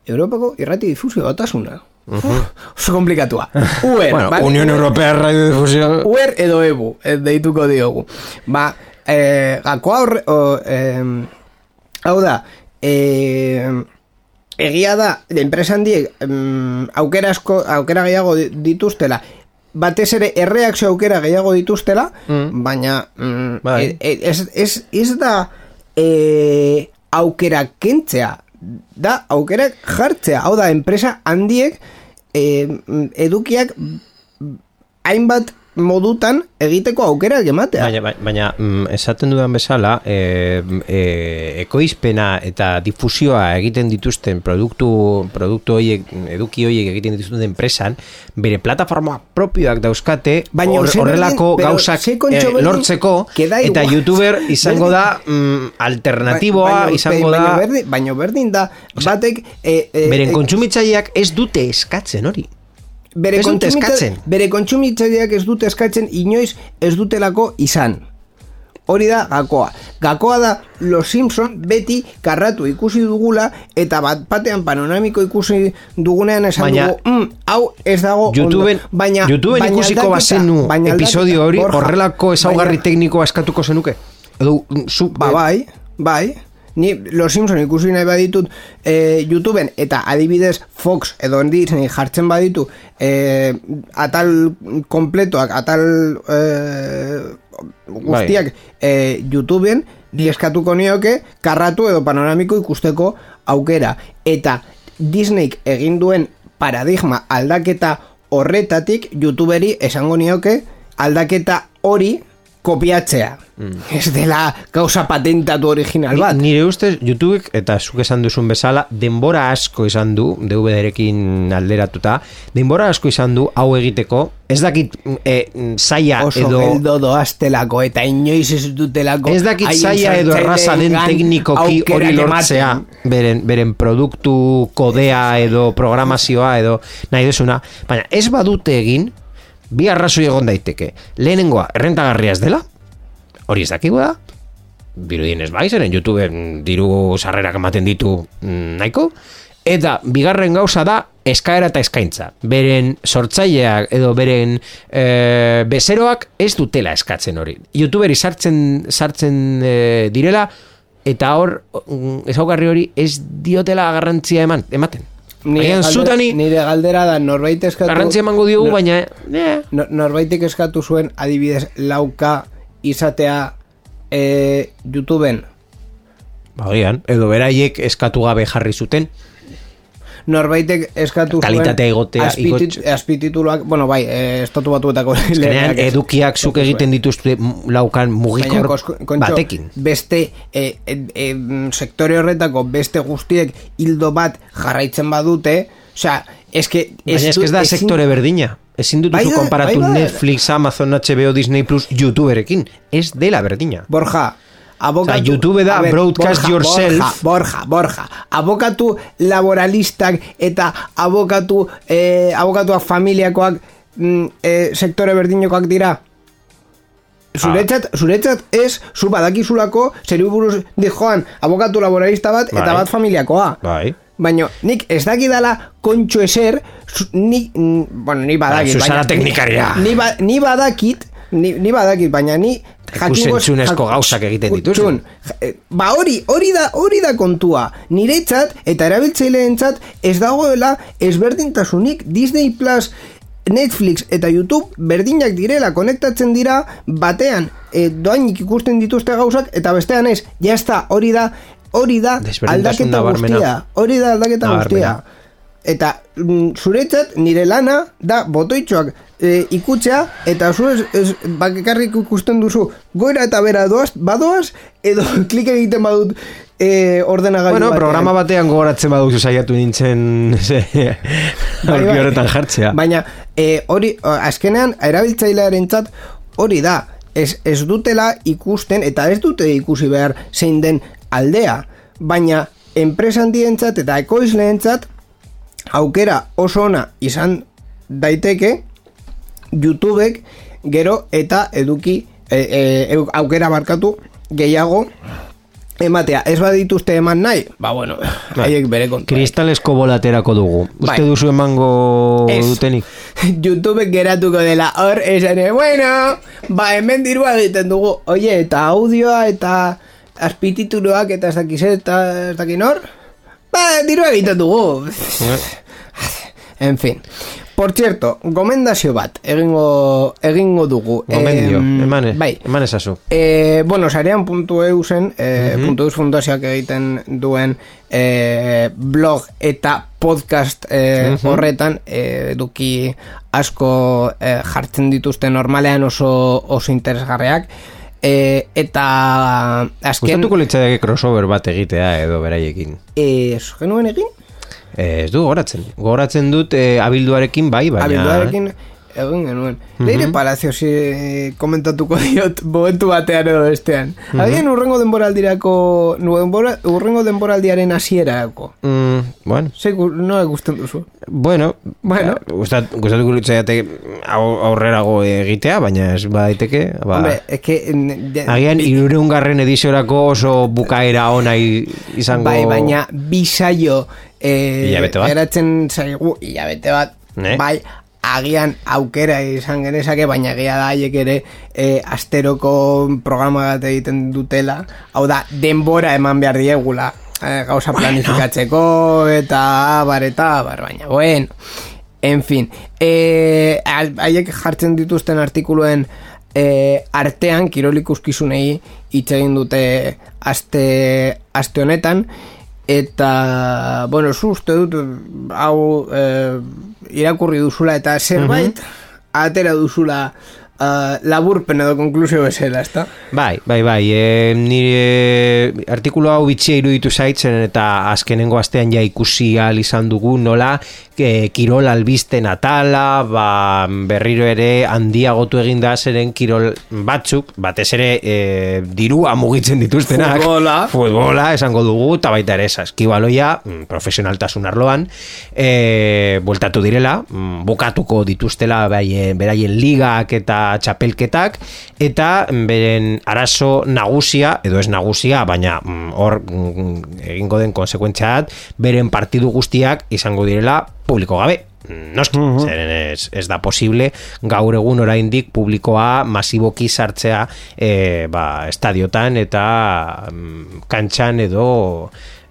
Europako irrati difusio batasuna. Oso komplikatua. Uer, [LAUGHS] Bueno, vale? Unión Europea radiodifusión... Uer edo ebu, eh, deituko diogu. Ba, eh, gakoa horre, o, eh, hau da, eh, egia da, enpresa handiek em, aukera asko, aukera gehiago di- dituztela, batez ere erreakzio aukera gehiago dituztela, baina mm, Bai. e- e- ez, ez, ez da e, aukera kentzea, da aukera jartzea, hau da, enpresa handiek e, edukiak hainbat modutan egiteko aukera ematea. Baina, baina, baina mm, esaten dudan bezala, e, e, ekoizpena eta difusioa egiten dituzten produktu, produktu hoiek, eduki hoiek egiten dituzten enpresan, bere plataforma propioak dauzkate, Baina berdin- horrelako gauzak berdin lortzeko, eta youtuber [LAUGHS] izango Berdin- da mm, alternatiboa, Ba- baina- izango baina da... Berdin, baina berdin da, batek... E, e, Beren e, kontsumitzaileak ez dute eskatzen hori. Bere eskatzen. Bere kontsumitzaileak ez dute eskatzen inoiz ez dutelako izan. Hori da gakoa. Gakoa da Los Simpson beti karratu ikusi dugula eta bat batean panoramiko ikusi dugunean esan Baina- dugu, mm, hau ez dago YouTubeen, ondo. Baina, YouTubeen baina ikusiko bazenu episodio hori horrelako ezaugarri teknikoa eskatuko zenuke? Edo, mm, zu, Ba, bai, bai. Ni Los Simpson ikusi nahi baditut e, YouTubeen eta adibidez Fox edo Disney jartzen baditu e, atal kompletoak, atal e, guztiak e, YouTubeen ni eskatuko nioke karratu edo panoramiko ikusteko aukera. Eta Disneyk egin duen paradigma aldaketa horretatik YouTuberi esango nioke aldaketa hori kopiatzea. Ez dela gauza patentatu original bat. Ni- Nire ustez, YouTubek, eta zuk esan duzun bezala, denbora asko izan du, DVD-rekin alderatuta, denbora asko izan du hau egiteko, ez dakit e, zaila Oso edo... geldo doaztelako eta inoiz ez dutelako Ez dakit zaila edo erraza den teknikoki hori lortzea, beren, beren produktu kodea edo programazioa edo nahi duzuna, baina ez badute egin, bi arrazoi egon daiteke. Lehenengoa, errentagarria ez dela, hori ez dakigu da, birudienez bai, zeren YouTube diru sarrerak ematen ditu mm, nahiko, eta bigarren gauza da eskaera eta eskaintza. Beren sortzaileak edo beren e, bezeroak ez dutela eskatzen hori. YouTuberi sartzen, sartzen e, direla, eta hor mm, ezaugarri hori ez diotela garrantzia eman, ematen. Nire zutani- nire galdera da norbait eskatu Garrantzia emango diogu, baina... Eh. no, norbaitek eskatu zuen adibidez lauka izatea e, YouTubeen Bagian, edo beraiek eskatu gabe jarri zuten, norbaitek eskatu Kalitatea igotz- azpitituluak, bueno bai, e, estatu batuetako ez- edukiak zuk eskatu egiten zuen. dituzte laukan Baina, mugikor batekin. Beste e, e, sektore horretako beste guztiek hildo bat jarraitzen badute, osea, eske Baina ez, du- ez da ezin- sektore berdina. Ezin Bai dutuzu da, konparatu bai. Netflix, Amazon, HBO, Disney Plus, YouTuberekin. Ez dela berdina. Borja, abokatu... Osea, YouTube da ver, broadcast Borja, yourself. Borja, Borja, Borja. Abokatu laboralistak eta abokatu, eh, abokatuak familiakoak mm, eh, sektore berdinokoak dira. Zuretzat, zuretzat ez, zu badakizulako, zeri buruz dijoan abokatu laboralista bat eta Bai. bat familiakoa. Bai. Baina nik ez dakidala kontxo eser, ni, bueno, ni badakit. Zara baina- teknikaria. Ni, ba, ni badakit, ni, ni badakit, baina ni Ikusentzunezko gauzak egiten dituzu. Eh, ba hori, hori da, hori da kontua. Niretzat eta erabiltzaileentzat ez dagoela ezberdintasunik Disney Plus Netflix eta YouTube berdinak direla konektatzen dira batean. E, doainik ikusten dituzte gauzak eta bestean ez, jazta, hori da hori da aldaketa guztia. Hori da aldaketa guztia eta mm, zuretzat nire lana da botoitxoak e, ikutzea eta zu ez, ez bakarrik ikusten duzu goera eta bera doaz, badoaz edo [LAUGHS] klik egiten badut e, ordenagailu Bueno, batean. programa batean gogoratzen baduzu saiatu nintzen [LAUGHS] ze, Bai, aurki bai. horretan jartzea. Baina, e, hori, azkenean, erabiltzailearentzat hori da. Ez, ez dutela ikusten, eta ez dute ikusi behar zein den aldea. Baina, enpresa handientzat eta ekoizleentzat aukera oso ona izan daiteke YouTubek gero eta eduki e, e, eu- aukera barkatu gehiago ematea. Ez badituzte eman nahi, ba bueno, haiek bere kontua. Kristalesko bolaterako dugu. Bai. Uste duzu emango Ez. dutenik? [LAUGHS] YouTube geratuko dela hor esan eh, bueno, ba hemen dirua egiten dugu oie, eta audioa eta azpitituloak eta ez dakiz eta ez dakin hor ba, dirua egiten dugu. En fin. Por cierto, gomendazio bat egingo, egingo dugu. Gomendio, Em, eman, Bai, eman ezazu. E, bueno, sarean puntu eusen, e, puntu eus fundazioak egiten duen e, blog eta podcast e, horretan e, eduki asko e, jartzen dituzte normalean oso, oso interesgarreak e, eta azken Gustatuko litzateke crossover bat egitea edo beraiekin. e, ez genuen egin? Eh, ez du gogoratzen. Gogoratzen dut eh, abilduarekin bai, baina... Abilduarekin egin genuen. Leire Palacio si komentatuko [LAUGHS] diot momentu batean edo bestean. Agian urrengo denboraldirako, denbora, urrengo denboraldiaren hasierako. Mm, bueno, gu- no gusten duzu. bueno, Bueno. eh, gustat, gustatuko litzateke au- aurrerago egitea, baina ez badaiteke, ba, Hombre, es que... en- de- agian irureungarren ediziorako oso bukaera ona izango... Bai, baina bisaio eh, bat. geratzen zaigu hilabete bat, Ne? bai, agian aukera izan genezake, baina egia da haiek ere eh, asteroko programa bat egiten dutela, hau da, denbora eman behar diegula eh, gauza planifikatzeko eta abar eta abar, baina, bueno, en fin, al- haiek jartzen dituzten artikuluen e, artean kirol ikuskizunei hitz egin dute aste, aste honetan eta bueno, zu uste dut hau e, irakurri duzula eta zerbait atera duzula uh, laburpen edo konklusio bezala, ezta? Bai, bai, bai, e, nire artikulu hau bitxia iruditu zaitzen eta azkenengo astean ja ikusi ahal izan dugu nola e, kirol albiste natala, ba, berriro ere handiagotu egin da zeren kirol batzuk, batez ere e, dirua mugitzen dituztenak. Futbola. Futbola, esango dugu, eta baita ere saskibaloia, mm, profesionaltasun arloan, e, bueltatu direla, mm, bukatuko dituztela bai, beraien ligak eta txapelketak, eta beren arazo nagusia, edo ez nagusia, baina mm, hor egingo den konsekuentziat, beren partidu guztiak izango direla publiko gabe. Noski, uh zeren ez, ez da posible gaur egun oraindik publikoa masiboki sartzea e, ba, estadiotan eta mm, kantxan edo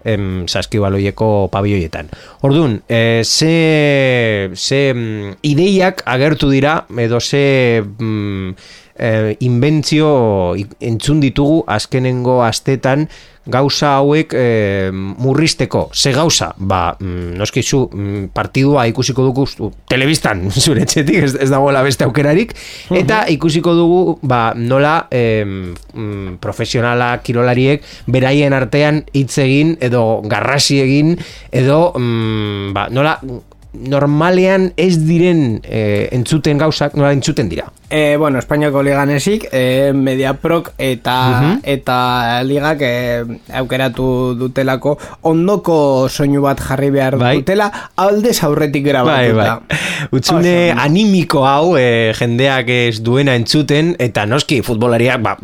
em, saskibaloieko pabioietan. Orduan, e, ze, ze mm, ideiak agertu dira edo ze mm, e, inbentzio entzun ditugu azkenengo astetan gauza hauek e, murrizteko, ze gauza, ba, mm, noski zu mm, partidua ikusiko dugu telebistan [LAUGHS] zure txetik, ez, ez dagoela beste aukerarik, eta ikusiko dugu ba, nola e, profesionala kirolariek beraien artean hitz egin edo garrasi egin edo mm, ba, nola normalean ez diren e, entzuten gauzak, nola entzuten dira? E, bueno, Espainiako ligan esik, e, Mediaprok eta eta ligak e, aukeratu dutelako ondoko soinu bat jarri behar bai. dutela alde aurretik grabatuta. Bai, bai. Utsune animiko hau e, jendeak ez duena entzuten eta noski futbolariak ba,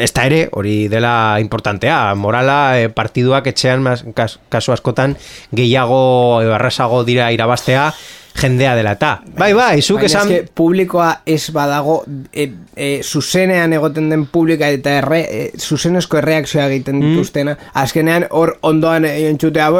ez da ere, hori dela importantea, morala e, partiduak etxean kasu askotan gehiago e, barrasago dira irabaztea jendea dela eta. Bai, bai, zuk esan... Baina publikoa ez badago, e, e, zuzenean egoten den publika eta erre, e, zuzenezko erreakzioa egiten mm. dituztena. Azkenean hor ondoan entzutea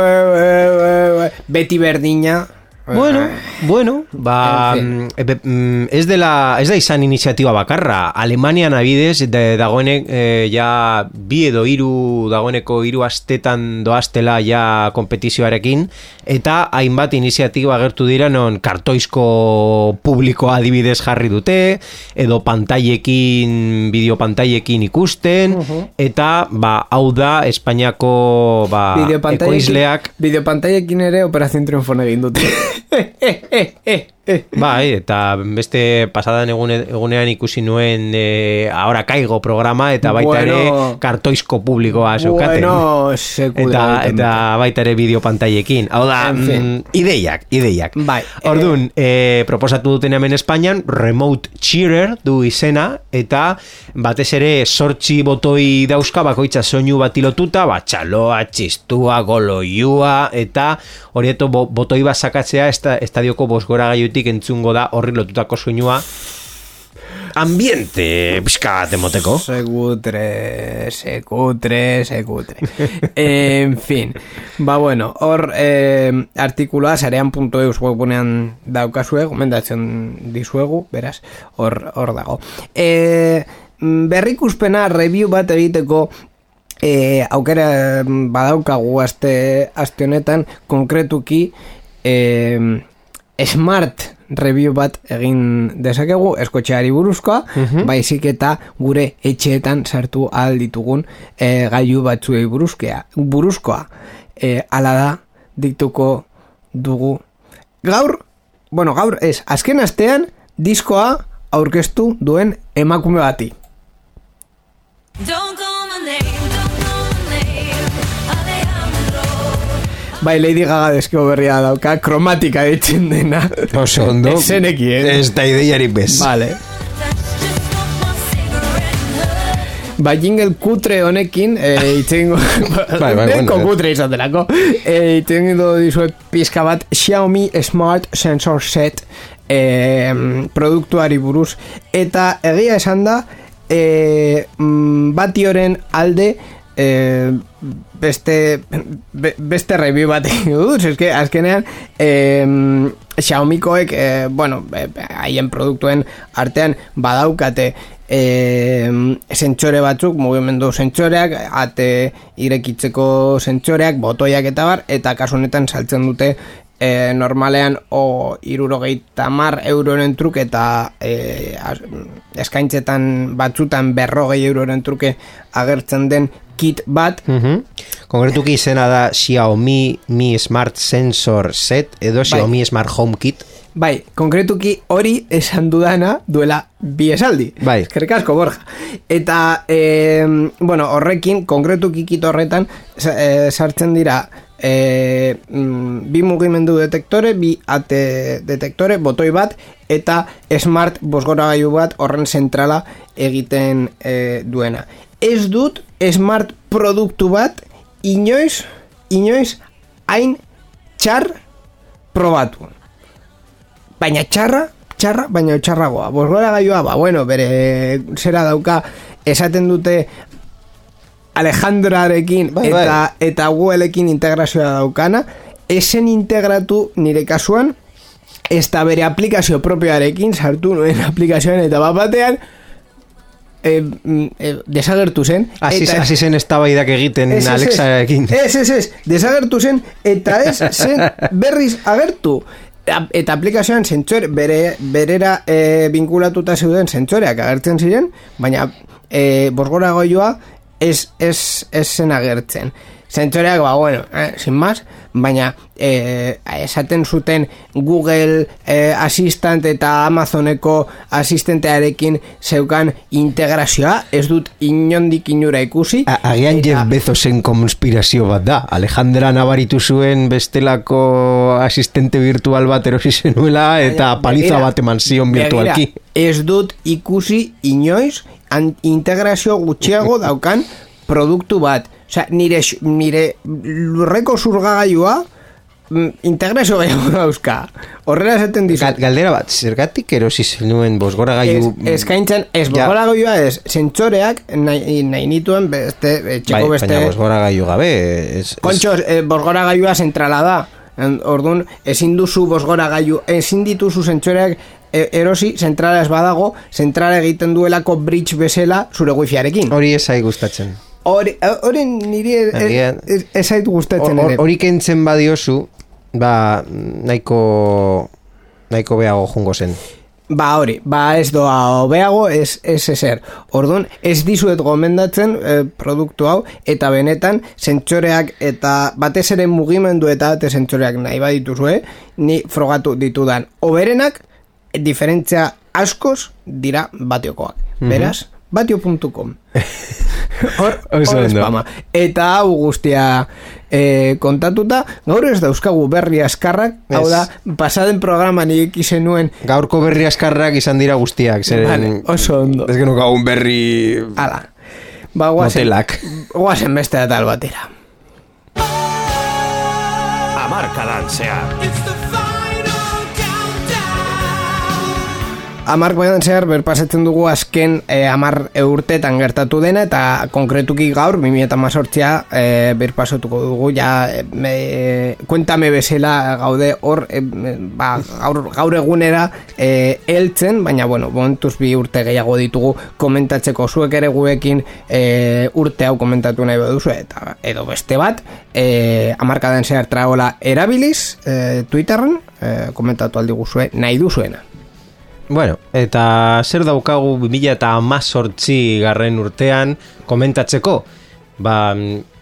beti berdina, Bueno, bueno, ba, mm, mm, ez dela, ez da izan iniziatiba bakarra. Alemanian abidez, de, dagoenek, eh, ja, bi edo hiru dagoeneko hiru astetan doaztela ja kompetizioarekin, eta hainbat iniziatiba agertu dira non kartoizko publikoa adibidez jarri dute, edo pantailekin, bideopantaiekin ikusten, eta, ba, hau da, Espainiako, ba, ekoizleak... Bideopantaiekin ere operazion triunfon egin dute. [LAUGHS] heh heh heh heh bai, eta beste pasadan egune, egunean ikusi nuen e, ahora kaigo programa eta baita ere kartoizko publikoa zeukaten. Bueno, eta, eta baita ere bideo pantaiekin. Hau da, mm, ideiak, ideiak. Bai, Orduan, e, proposatu duten hemen Espainian, remote cheerer du izena, eta batez ere sortxi botoi dauzka bakoitza soinu bat ilotuta, bat txaloa, txistua, goloiua, eta horieto botoi bat sakatzea estadioko bosgora gaiutik entzungo da horri lotutako soinua. Ambiente pizka demoteko segutre segutre segutre [LAUGHS] en fin ba bueno hor eh, artikulua sarean.eus webunean daukazue gomendatzen dizuegu beraz hor hor dago. Eh, berrikuspena review bat egiteko E, aukera badaukagu aste, aste honetan konkretuki e, smart review bat egin dezakegu eskotxeari buruzkoa, mm baizik eta gure etxeetan sartu ahal ditugun e, gailu batzuei buruzkea, buruzkoa. E, ala da, diktuko dugu. Gaur, bueno, gaur ez, azken astean, diskoa aurkeztu duen emakume bati. Don't Bai, Lady Gaga deskio berria dauka, kromatika ditzen dena. Oso ondo. Eseneki, eh? Ez da ideiarik bez. Vale. Ba, jingle kutre honekin, eh, itzengo... [LAUGHS] bai, bai, bueno. kutre izan delako. Eh, itzengo dizuet pizka bat Xiaomi Smart Sensor Set eh, produktuari buruz. Eta egia esan da, eh, mm, batioren alde eh, beste be, beste review bat [LAUGHS] dut, eske azkenean eh, Xiaomikoek eh, bueno, haien produktuen artean badaukate eh, sentsore batzuk, mugimendu sentsoreak, ate irekitzeko sentsoreak, botoiak eta bar, eta kasu honetan saltzen dute e, normalean o irurogeita mar euroren truke eta e, eskaintzetan batzutan berrogei euroren truke agertzen den kit bat. Mm Konkretuki izena da Xiaomi Mi Smart Sensor Set edo bai. Xiaomi Smart Home Kit. Bai, konkretuki hori esan dudana duela bi esaldi. Bai. Eskerrik borja. Eta, e, bueno, horrekin, konkretuki kit horretan, e, sartzen dira e, mm, bi mugimendu detektore, bi ate detektore, botoi bat, eta smart bosgora bat horren zentrala egiten e, duena. Ez dut smart produktu bat inoiz, inoiz hain txar probatu. Baina txarra, txarra, baina txarragoa. Bosgora gaioa, ba, bueno, bere zera dauka, esaten dute Alejandrarekin bai, bai. eta eta Googleekin integrazioa daukana, esen integratu nire kasuan ez da bere aplikazio propioarekin sartu nuen [LAUGHS] aplikazioan eta bat batean e, e, desagertu zen Asi, eta, zen estabaidak egiten es, Alexarekin. Ez, ez, ez, desagertu zen eta ez zen [LAUGHS] berriz agertu. Eta aplikazioan zentzore bere, berera e, binkulatuta zeuden zentzoreak agertzen ziren baina e, bosgora goioa ez, ez, ez zen agertzen. Zentzoreak, ba, bueno, eh, sin más, baina eh, esaten zuten Google eh, Assistant eta Amazoneko asistentearekin zeukan integrazioa, ez dut inondik inura ikusi. A, agian eta... Jeff Bezosen konspirazio bat da, Alejandra nabaritu zuen bestelako asistente virtual bat erosi zenuela eta paliza bat eman zion virtualki. Ez dut ikusi inoiz integrazio gutxiago daukan produktu bat. Osa, nire, nire lurreko zurgagailua mm, integrazio gehiago dauzka. Horrela esaten dizu. galdera bat, zergatik erosi zenuen bosgora gaiu... Ez, eskaintzen, ez bosgora ja. ez, zentzoreak nahi, nahi nituen beste, eh, txeko bai, beste... Baina bosgora gaiu gabe... Ez, Kontxo, eh, bosgora gaiua zentrala da. Orduan, ezin duzu bosgora gaiu, ezin dituzu zentzoreak E, erosi zentrala ez badago, zentrala egiten duelako bridge bezala zure wifiarekin. Hori ez zai gustatzen. Hori, hori niri ez gustatzen ere. Hori kentzen badiozu, ba, nahiko, nahiko behago jungo zen. Ba hori, ba ez doa obeago, ez, ez ezer. Orduan, ez dizuet gomendatzen e, produktu hau, eta benetan, zentsoreak eta batez ere mugimendu eta zentsoreak nahi badituzue, ni frogatu ditudan oberenak, diferentzia askoz dira batiokoak. Mm -hmm. Beraz, batio.com [LAUGHS] Hor, hor espama. Eta hau guztia e, kontatuta, gaur ez dauzkagu berri askarrak, hau da, pasaden programa nik izen nuen... Gaurko berri askarrak izan dira guztiak, zeren... Vale, oso ondo. Ez genuk un berri... Hala. Ba, guazen, guazen beste da tal batera. Amarka dantzea. Amark baian zehar berpasetzen dugu azken e, amar eurtetan gertatu dena eta konkretuki gaur, 2008a e, berpasatuko dugu ja e, kuentame bezala gaude hor e, ba, gaur, gaur egunera e, eltzen, baina bueno, bontuz bi urte gehiago ditugu komentatzeko. Zuek ere guekin e, urte hau komentatu nahi baduzu eta edo beste bat e, amarkadan zehar traola erabiliz e, Twitterren e, komentatu aldi guzue nahi duzuena Bueno, eta zer daukagu 2000 eta amazortzi garren urtean komentatzeko? Ba,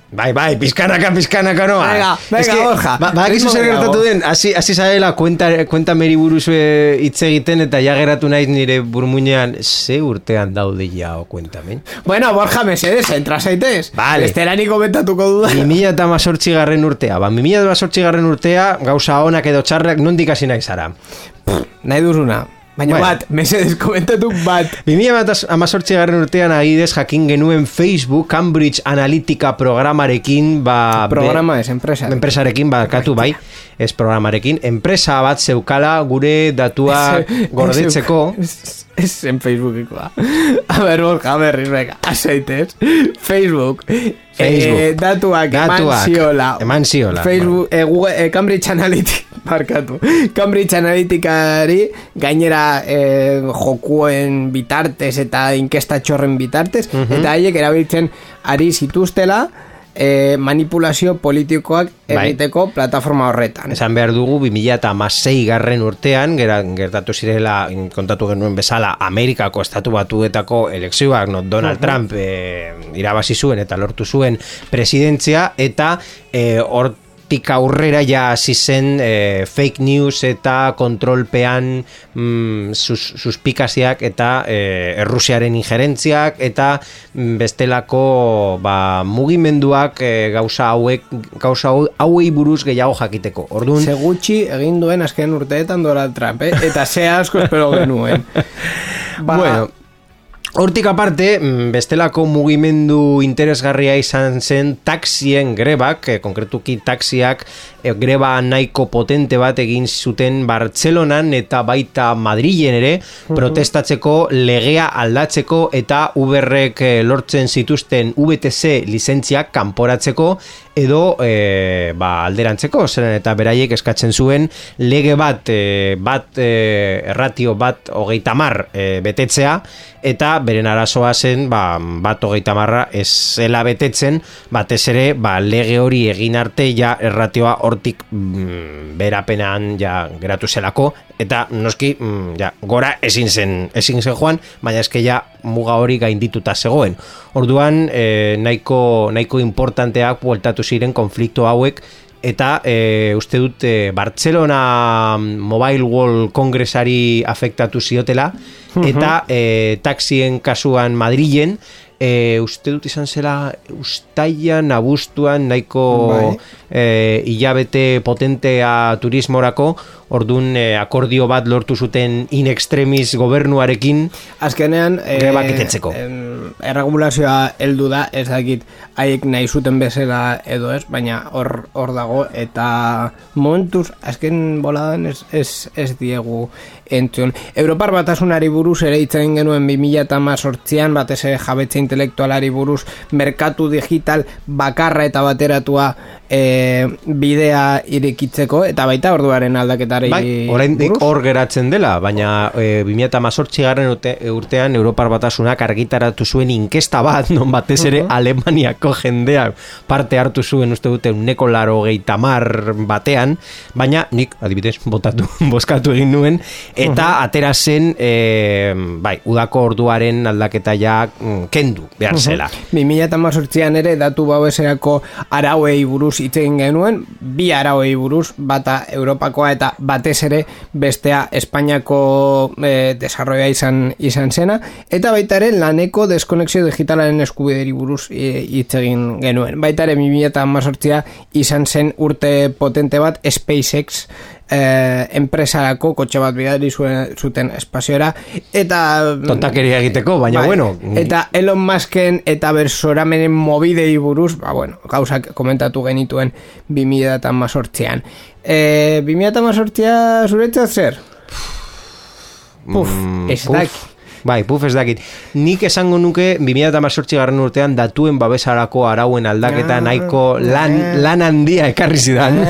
bai, bai, pizkanaka, pizkanaka noa. Venga, venga, borja. Ba, ba zer gertatu den, hasi, hasi zaela kuenta, kuenta meri buruzue hitz egiten eta ja geratu naiz nire burmuinean, ze urtean daude ja o kuentamen? Bueno, borja, mesedes, entra zaitez. Vale. Estela ni komentatuko duda. 2000 eta amazortzi garren urtea. Ba, 2000 eta amazortzi garren urtea, gauza honak edo txarrak, nondik hasi nahi zara? nahi duzuna. Baina bueno. bat, mesedez komentatu bat. 2000 amazortzi garren urtean agidez jakin genuen Facebook Cambridge Analytica programarekin ba, Programa ez, enpresa. Enpresarekin, ba, katu bai, ez programarekin. Enpresa bat zeukala gure datua [LAUGHS] gordetzeko. [LAUGHS] Ez en Facebookikoa. [LAUGHS] A ber, borja, a ber, venga, [LAUGHS] aseitez. Facebook. Facebook. Eh, datuak, datuak, eman ziola. Eman ziola. Facebook, eh, Google, eh, Cambridge Analytica markatu. Cambridge Analyticari gainera eh, jokuen bitartez eta inkesta txorren bitartez, eta haiek erabiltzen ari zituztela e, manipulazio politikoak bai. egiteko plataforma horretan. Esan behar dugu 2006 garren urtean, gertatu zirela kontatu genuen bezala Amerikako estatu batuetako elekzioak no, Donald Trump e, irabazi zuen eta lortu zuen presidentzia eta e, hortik aurrera ja hasi zen e, fake news eta kontrolpean mm, sus, suspikaziak eta e, errusiaren ingerentziak eta mm, bestelako ba, mugimenduak e, gauza hauek gauza hauei buruz gehiago jakiteko. Orduan segutxi egin duen azken urteetan Donald Trump, eh? eta ze asko espero genuen. [LAUGHS] ba, bueno, Hortik aparte, mm, bestelako mugimendu interesgarria izan zen taxien grebak, eh, konkretuki taxiak eh, greba nahiko potente bat egin zuten Bartzelonan eta baita Madrilen ere, protestatzeko legea aldatzeko eta Uberrek eh, lortzen zituzten VTC lizentziak kanporatzeko edo e, ba, alderantzeko, zeren eta beraiek eskatzen zuen lege bat, e, bat e, erratio bat hogeita mar e, betetzea, eta beren arazoa zen ba, bat hogeita marra ez zela betetzen, batez ere ba, lege hori egin arte ja erratioa hortik mm, berapenean ja geratu zelako, eta noski mm, ja, gora ezin zen, ezin zen joan, baina eske ja muga hori gaindituta zegoen. Orduan, e, nahiko, nahiko importanteak bueltatu ziren konflikto hauek eta e, uste dut e, Barcelona Mobile World Kongresari afektatu ziotela eta e, taxien kasuan Madrilen e, uste dut izan zela ustaian, abustuan nahiko bai. e, hilabete potentea turismorako ordun e, akordio bat lortu zuten in extremis gobernuarekin azkenean e, erregulazioa heldu da ez dakit haiek nahi zuten bezala edo ez baina hor, hor dago eta momentuz azken boladan ez, ez, ez diegu entzun. Europar batasunari buruz ere itzen genuen 2018an batez ere jabetze intelektualari buruz merkatu digital bakarra eta bateratua e, bidea irekitzeko eta baita orduaren aldaketari bai, oraindik hor geratzen dela baina e, 2018 garren urtean Europar batasunak argitaratu zuen inkesta bat non batez ere uh -huh. Alemaniako jendeak parte hartu zuen uste dute uneko laro mar batean baina nik adibidez botatu, [LAUGHS] boskatu egin nuen eta atera zen e, bai, udako orduaren aldaketa ja mm, kendu behar zela. Uh -huh. an ere datu bau eserako arauei buruz itzen genuen, bi arauei buruz, bata Europakoa eta batez ere bestea Espainiako e, desarroia izan izan zena, eta baita ere laneko deskonexio digitalaren eskubideri buruz hitz egin genuen. Baita ere 2018 izan zen urte potente bat SpaceX eh, enpresarako kotxe bat bidari zuen, zuten espaziora eta tontakeria egiteko baina bai, bueno eta Elon Musken eta bersoramenen mobidei buruz ba bueno gauzak komentatu genituen 2018an eh 2018a zuretzat zer? Puf, mm, ez puf. Bai, puf ez dakit. Nik esango nuke 2018 garren urtean datuen babesarako arauen aldaketa ah, nahiko lan, eh. lan handia ekarri zidan. [LAUGHS]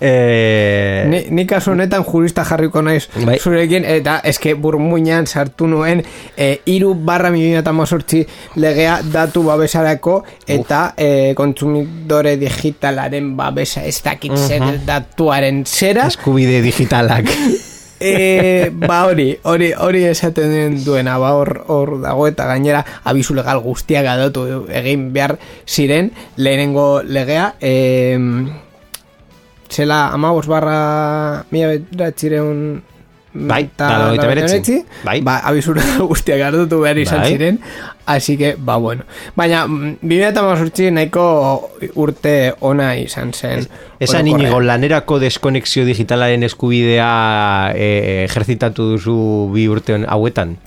Eh, ni, ni kasu honetan jurista jarriko naiz bai. zurekin, eta eske burmuinan sartu nuen e, iru barra 2018 legea datu babesarako eta e, kontsumidore digitalaren babesa ez dakit zer datuaren zera. Eskubide digitalak. [LAUGHS] e, ba hori, hori, hori esaten duena, ba hor, hor dago eta gainera abizu legal guztiak adatu egin behar ziren lehenengo legea. E, zela amabos barra mila beratxireun Bai, eta loita beretzi. Bai. Ba, abizura [LAUGHS] guztiak hartutu behar izan bai. ziren. Así que, ba, bueno. Baina, bimea eta mazurtzi nahiko urte ona izan zen. Esan inigo, lanerako deskonexio digitalaren eskubidea eh, ejercitatu duzu bi urte hauetan?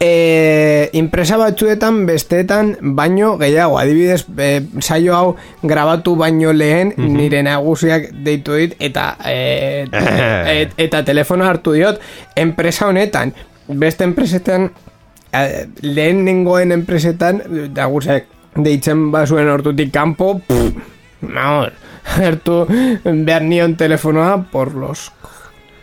E, impresa batzuetan besteetan baino gehiago adibidez e, saio hau grabatu baino lehen mm -hmm. nire nagusiak deitu dit eta e, [LAUGHS] et, eta telefono hartu diot enpresa honetan beste enpresetan lehen nengoen enpresetan nagusiak deitzen bazuen hortutik kanpo vamos, hartu behar nion telefonoa por los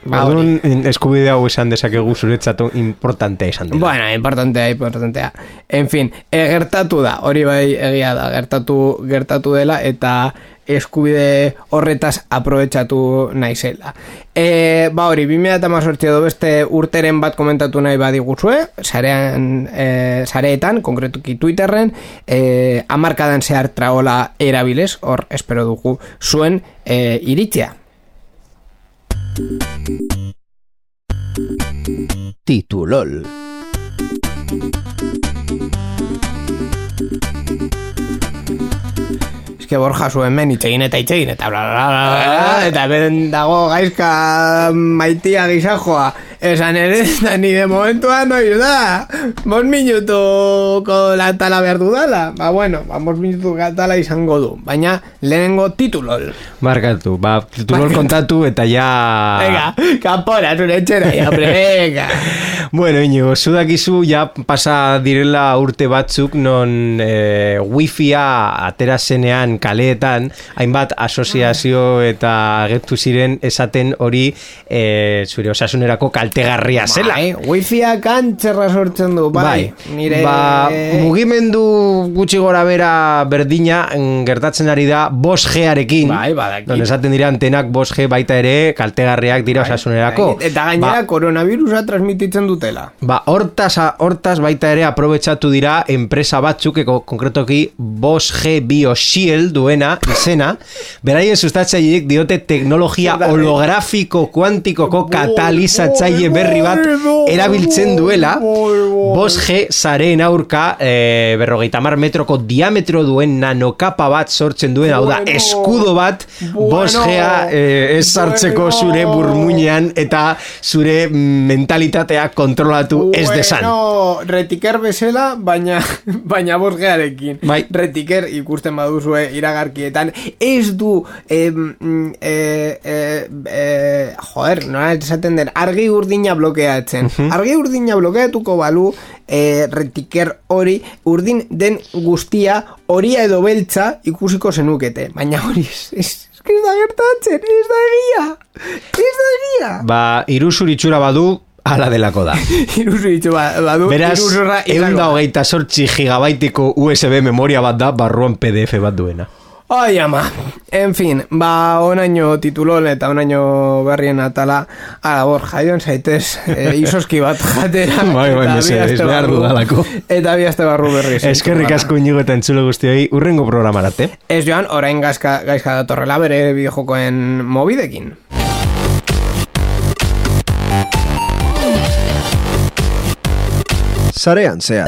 Ba, Orduan, eskubide hau esan dezakegu zuretzatu importantea izan dela. Bueno, importantea, importantea. En fin, e, gertatu da, hori bai egia da, gertatu, gertatu dela, eta eskubide horretaz aprobetsatu naizela. E, ba hori, 2018 edo beste urteren bat komentatu nahi badiguzue, sarean, e, sareetan, konkretuki Twitterren, e, amarkadan zehar traola erabilez, hor espero dugu zuen e, iritzea. Titulol. Eske Borja zuen men itxegin eta itxegin eta bla bla bla bla eta beren dago gaizka maitia gizajoa esan ere [LAUGHS] da ni de momentua no da. Bos minutuko latala behar dudala. Ba bueno, ba bos minutu latala izango du. Baina lehenengo titulol. Markatu, ba, titulol kontatu eta ja... venga, kapora zure etxera ja, hombre, venga. [LAUGHS] Bueno, Iñigo, zudakizu ja pasa direla urte batzuk non e, wifia atera zenean kaleetan, hainbat asoziazio eta agertu ziren esaten hori e, zure osasunerako kaltegarria zela. bai, wifiak kantxerra sortzen du bai, nire Ba, mugimendu gutxi gora bera berdina mm, gertatzen ari da 5G-arekin. Bai, badakit. Non esaten dira antenak 5G baita ere kaltegarriak dira osasunerako. Eta gainera koronavirusa transmititzen dutela. Ba, hortaz, hortaz baita ere aprobetsatu dira enpresa batzuk, eko konkretoki 5G BioShield duena izena, beraien sustatzaileek diote teknologia eh? holografiko kuantikoko katalizatzaile berri bat erabiltzen duela 5G zaren aurka e, berrogeita mar metroko diametro duen nanokapa bat sortzen duen, hau da, eskudo bat Bueno. 5G e, ez sartzeko zure burmuinean eta zure mentalitatea kontrolatu ez desan. Retiker bezala, baina [LAUGHS] baina bosgearekin. Bai. Retiker ikusten baduzue iragarkietan. Ez du, em, mm, eh, eh, eh, joder, nola esaten den, argi urdina blokeatzen. Argi urdina blokeatuko balu, eh, retiker hori, urdin den guztia, horia edo beltza ikusiko zenukete. Baina hori, [LAUGHS] ez, ez, da gertatzen, ez da egia. Ez da egia. Ba, iruzur itxura badu, ala delako da. [LAUGHS] Iruzu ba, badu Beraz, egun da hogeita sortzi gigabaitiko USB memoria bat da, barruan PDF bat duena. Ai ama, en fin, ba onaino titulol eta onaino berrien atala Ara, bor, jaion zaitez, e, [LAUGHS] isoski bat jatera Bai, bai, eta mesedez, aste behar barru- dudalako. Eta bi aste barru berri [LAUGHS] Eskerrik asko inigo eta entzulo guztioi, urrengo programarate. Ez joan, orain gaizka, gaizka datorrela bere bideojokoen mobidekin Sarean zehar.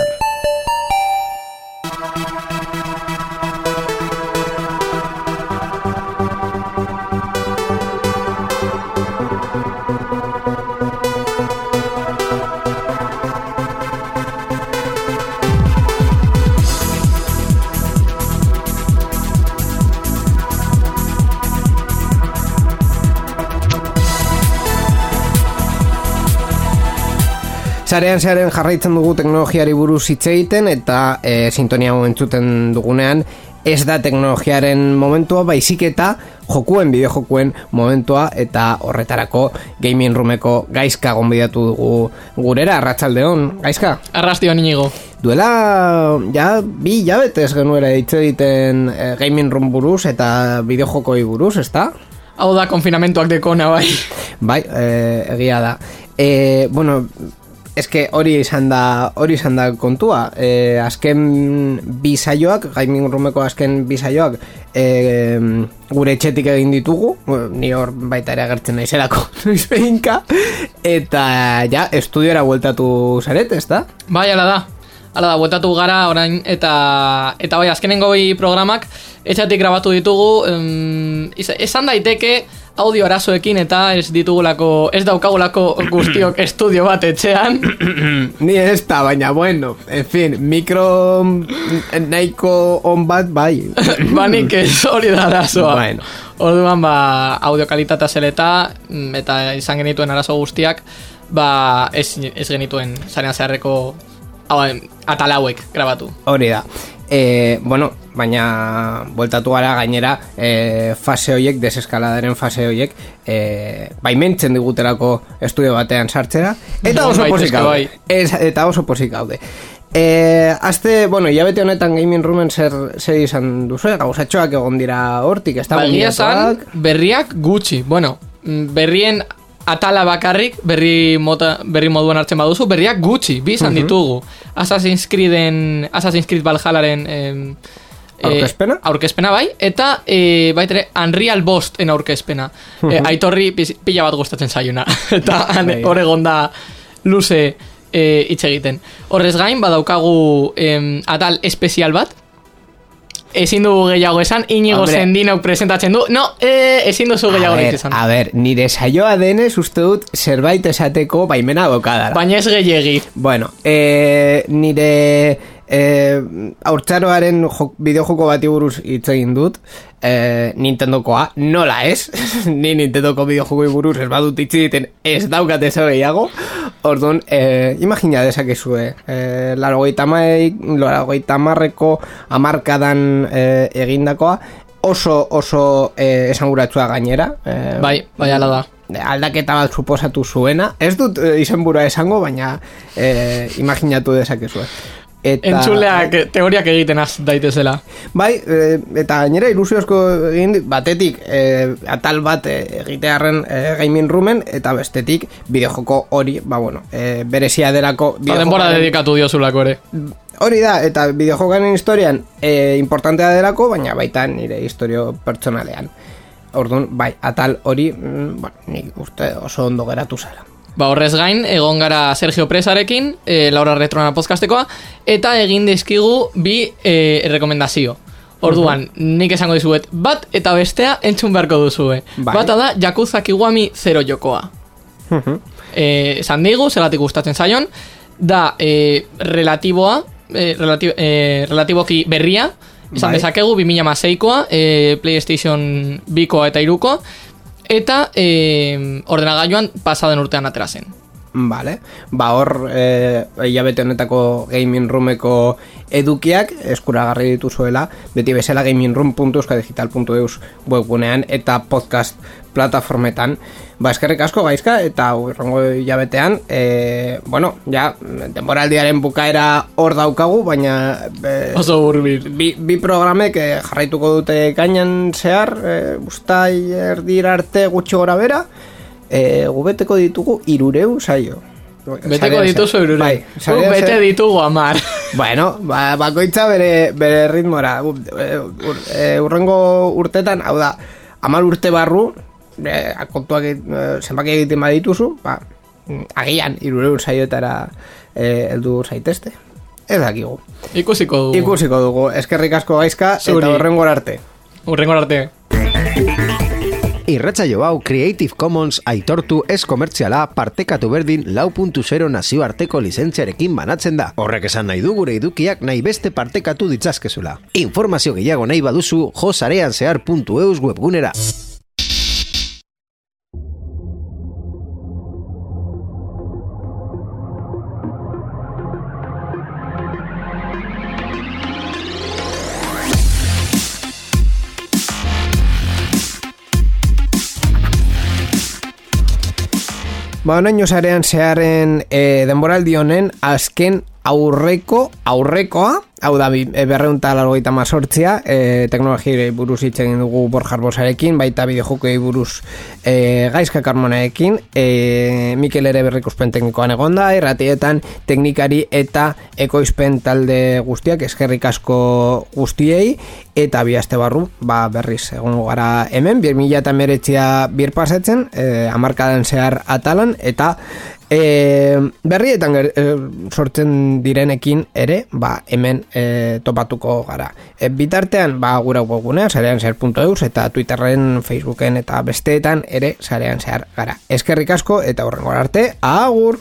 Zarean zearen jarraitzen dugu teknologiari buruz hitz egiten eta e, sintonia entzuten dugunean ez da teknologiaren momentua baizik eta jokuen bideojokuen momentua eta horretarako gaming roomeko gaizka gonbidatu dugu gurera arratsaldeon gaizka Arrastio inigo. duela ja bi jabetez genuera hitz egiten e, gaming room buruz eta bideojokoi buruz ezta? Hau da konfinamentuak dekona bai. Bai, e, egia da. E, bueno, eske hori izan da, hori izan da kontua. E, azken bi saioak, gaming roomeko azken bi saioak, e, gure etxetik egin ditugu, ni hor baita ere agertzen naizelako, [LAUGHS] noiz behinka, eta ja, estudiora bueltatu zaret, ez da? Bai, ala da. Ala da, bueltatu gara orain eta eta bai, azkenengo bi programak etxatik grabatu ditugu, em, esan daiteke audio arazoekin eta ez ditugulako, ez daukagulako guztiok [CLEARS THROAT] estudio bat etxean. [CLEARS THROAT] Ni ez da, baina bueno, en fin, mikro nahiko on bat, bai. [LAUGHS] Banik ez hori da arazoa. Bueno. Orduan, ba, audio kalitatea zeleta, mm, eta izan genituen arazo guztiak, ba, ez, ez genituen zarean zeharreko atal hauek grabatu. Hori da. E, bueno, baina bueltatu gara gainera e, fase horiek, deseskaladaren fase horiek e, baimentzen digutelako estudio batean sartzera. Eta oso posik gaude. eta oso posik gaude. E, azte, bueno, ya bete honetan gaming roomen zer, zer izan duzu, gauzatxoak egon dira hortik, ez da ba, berriak gutxi, bueno, berrien atala bakarrik, berri, mota, berri moduan hartzen baduzu, berriak gutxi, bi izan uh ditugu. Assassin's Creeden, Assassin's Creed Valhallaren... Eh, aurkezpena? aurkezpena bai, eta e, baitere Unreal Bost en aurkezpena. -huh. aitorri pila bat gustatzen zaiuna. [LAUGHS] eta bai. hor egon da luze e, hitz egiten. Horrez gain, badaukagu em, atal espezial bat, ezin dugu gehiago esan, inigo zendinok presentatzen du, no, e, ezin duzu gehiago esan. A ber, nire saioa denez uste dut zerbait esateko baimena bokadara. Baina ez gehiagi. Bueno, e, nire e, aurtzaroaren bideojoko bati buruz hitz egin dut. E, Nintendokoa, nola ez? [LAUGHS] Ni Nintendoko bideojoko buruz ez badut hitz egiten ez daukat ez gehiago. Orduan, e, imagina dezakezue e, laro gehieta marreko amarkadan e, egindakoa oso oso e, esanguratua gainera. E, bai, bai ala da. aldaketa bat suposatu zuena. Ez dut e, izenbura esango baina e, imaginatu dezakezue Eta, Entzuleak teoriak egiten az daitezela. Bai, e, eta gainera ilusiozko egin batetik e, atal bat e, egitearen e, gaming roomen, eta bestetik bideojoko hori, ba bueno, e, berezia delako... Ba, denbora dedikatu diozulako ere. Hori da, eta bideojokaren historian e, importantea delako, baina baita nire historio pertsonalean. Orduan, bai, atal hori, mm, bueno, nik uste oso ondo geratu zara. Ba, horrez gain, egon gara Sergio Presarekin, e, Laura Retrona podcastekoa, eta egin dizkigu bi e, rekomendazio. Orduan, uh -huh. nik esango dizuet, bat eta bestea entzun beharko duzue. Bai. Bata da, Yakuza Kiwami zero jokoa. Uh -huh. e, esan digu, zelatik gustatzen zaion, da e, relatiboa, e, relati, e, relatiboki berria, esan bai. dezakegu, 2006koa, e, PlayStation bikoa eta irukoa, eta e, ordenagailuan pasaden urtean atera zen. Vale. Ba hor, eh, hilabete honetako gaming roomeko edukiak eskuragarri dituzuela, beti bezala gamingroom.euskadigital.eus webgunean eta podcast plataformetan. Ba, eskerrik asko gaizka eta urrengo jabetean, e, bueno, ja, denboraldiaren bukaera hor daukagu, baina e, oso. Bi, bi programek e, jarraituko dute gainan zehar, e, ustai erdir arte gutxi gora bera, e, gubeteko ditugu irureu saio. Beteko dituzu irure. Bai, bete ditugu amar. [LAUGHS] Bueno, ba, bakoitza bere, bere ritmora. urrengo urtetan, hau da, amar urte barru, e, kontuak e, zenbaki egiten badituzu, ba, agian irureur saioetara e, eldu zaitezte. Ez dakigu. Ikusiko dugu. Ikusiko dugu. Eskerrik asko gaizka Zuri. eta horrengor arte. Horrengor arte. Irratzaio hau Creative Commons aitortu ez komertziala partekatu berdin lau nazioarteko lizentziarekin banatzen da. Horrek esan nahi du gure idukiak nahi beste partekatu ditzazkezula. Informazio gehiago nahi baduzu josareanzear.eus webgunera. Ba, onaino zarean zearen e, denboraldi honen azken aurreko, aurrekoa, hau da, e, berreunta largoita mazortzia, e, teknologiei buruz hitz egin dugu Borjar Bosarekin, baita bideojokei buruz e, Gaizka Karmonaekin, e, Mikel ere berrikuspen teknikoan egonda, erratietan teknikari eta ekoizpen talde guztiak, eskerrik asko guztiei, eta bihazte barru, ba, berriz, egon gara hemen, bir mila eta meretzia bir pasetzen, e, amarkadan zehar atalan, eta E, berrietan e, sortzen direnekin ere, ba, hemen e, topatuko gara. E, bitartean, ba, gura gunea, zarean zer.eus eta Twitterren, Facebooken eta besteetan ere zarean zehar gara. Eskerrik asko eta horrengo arte, agur!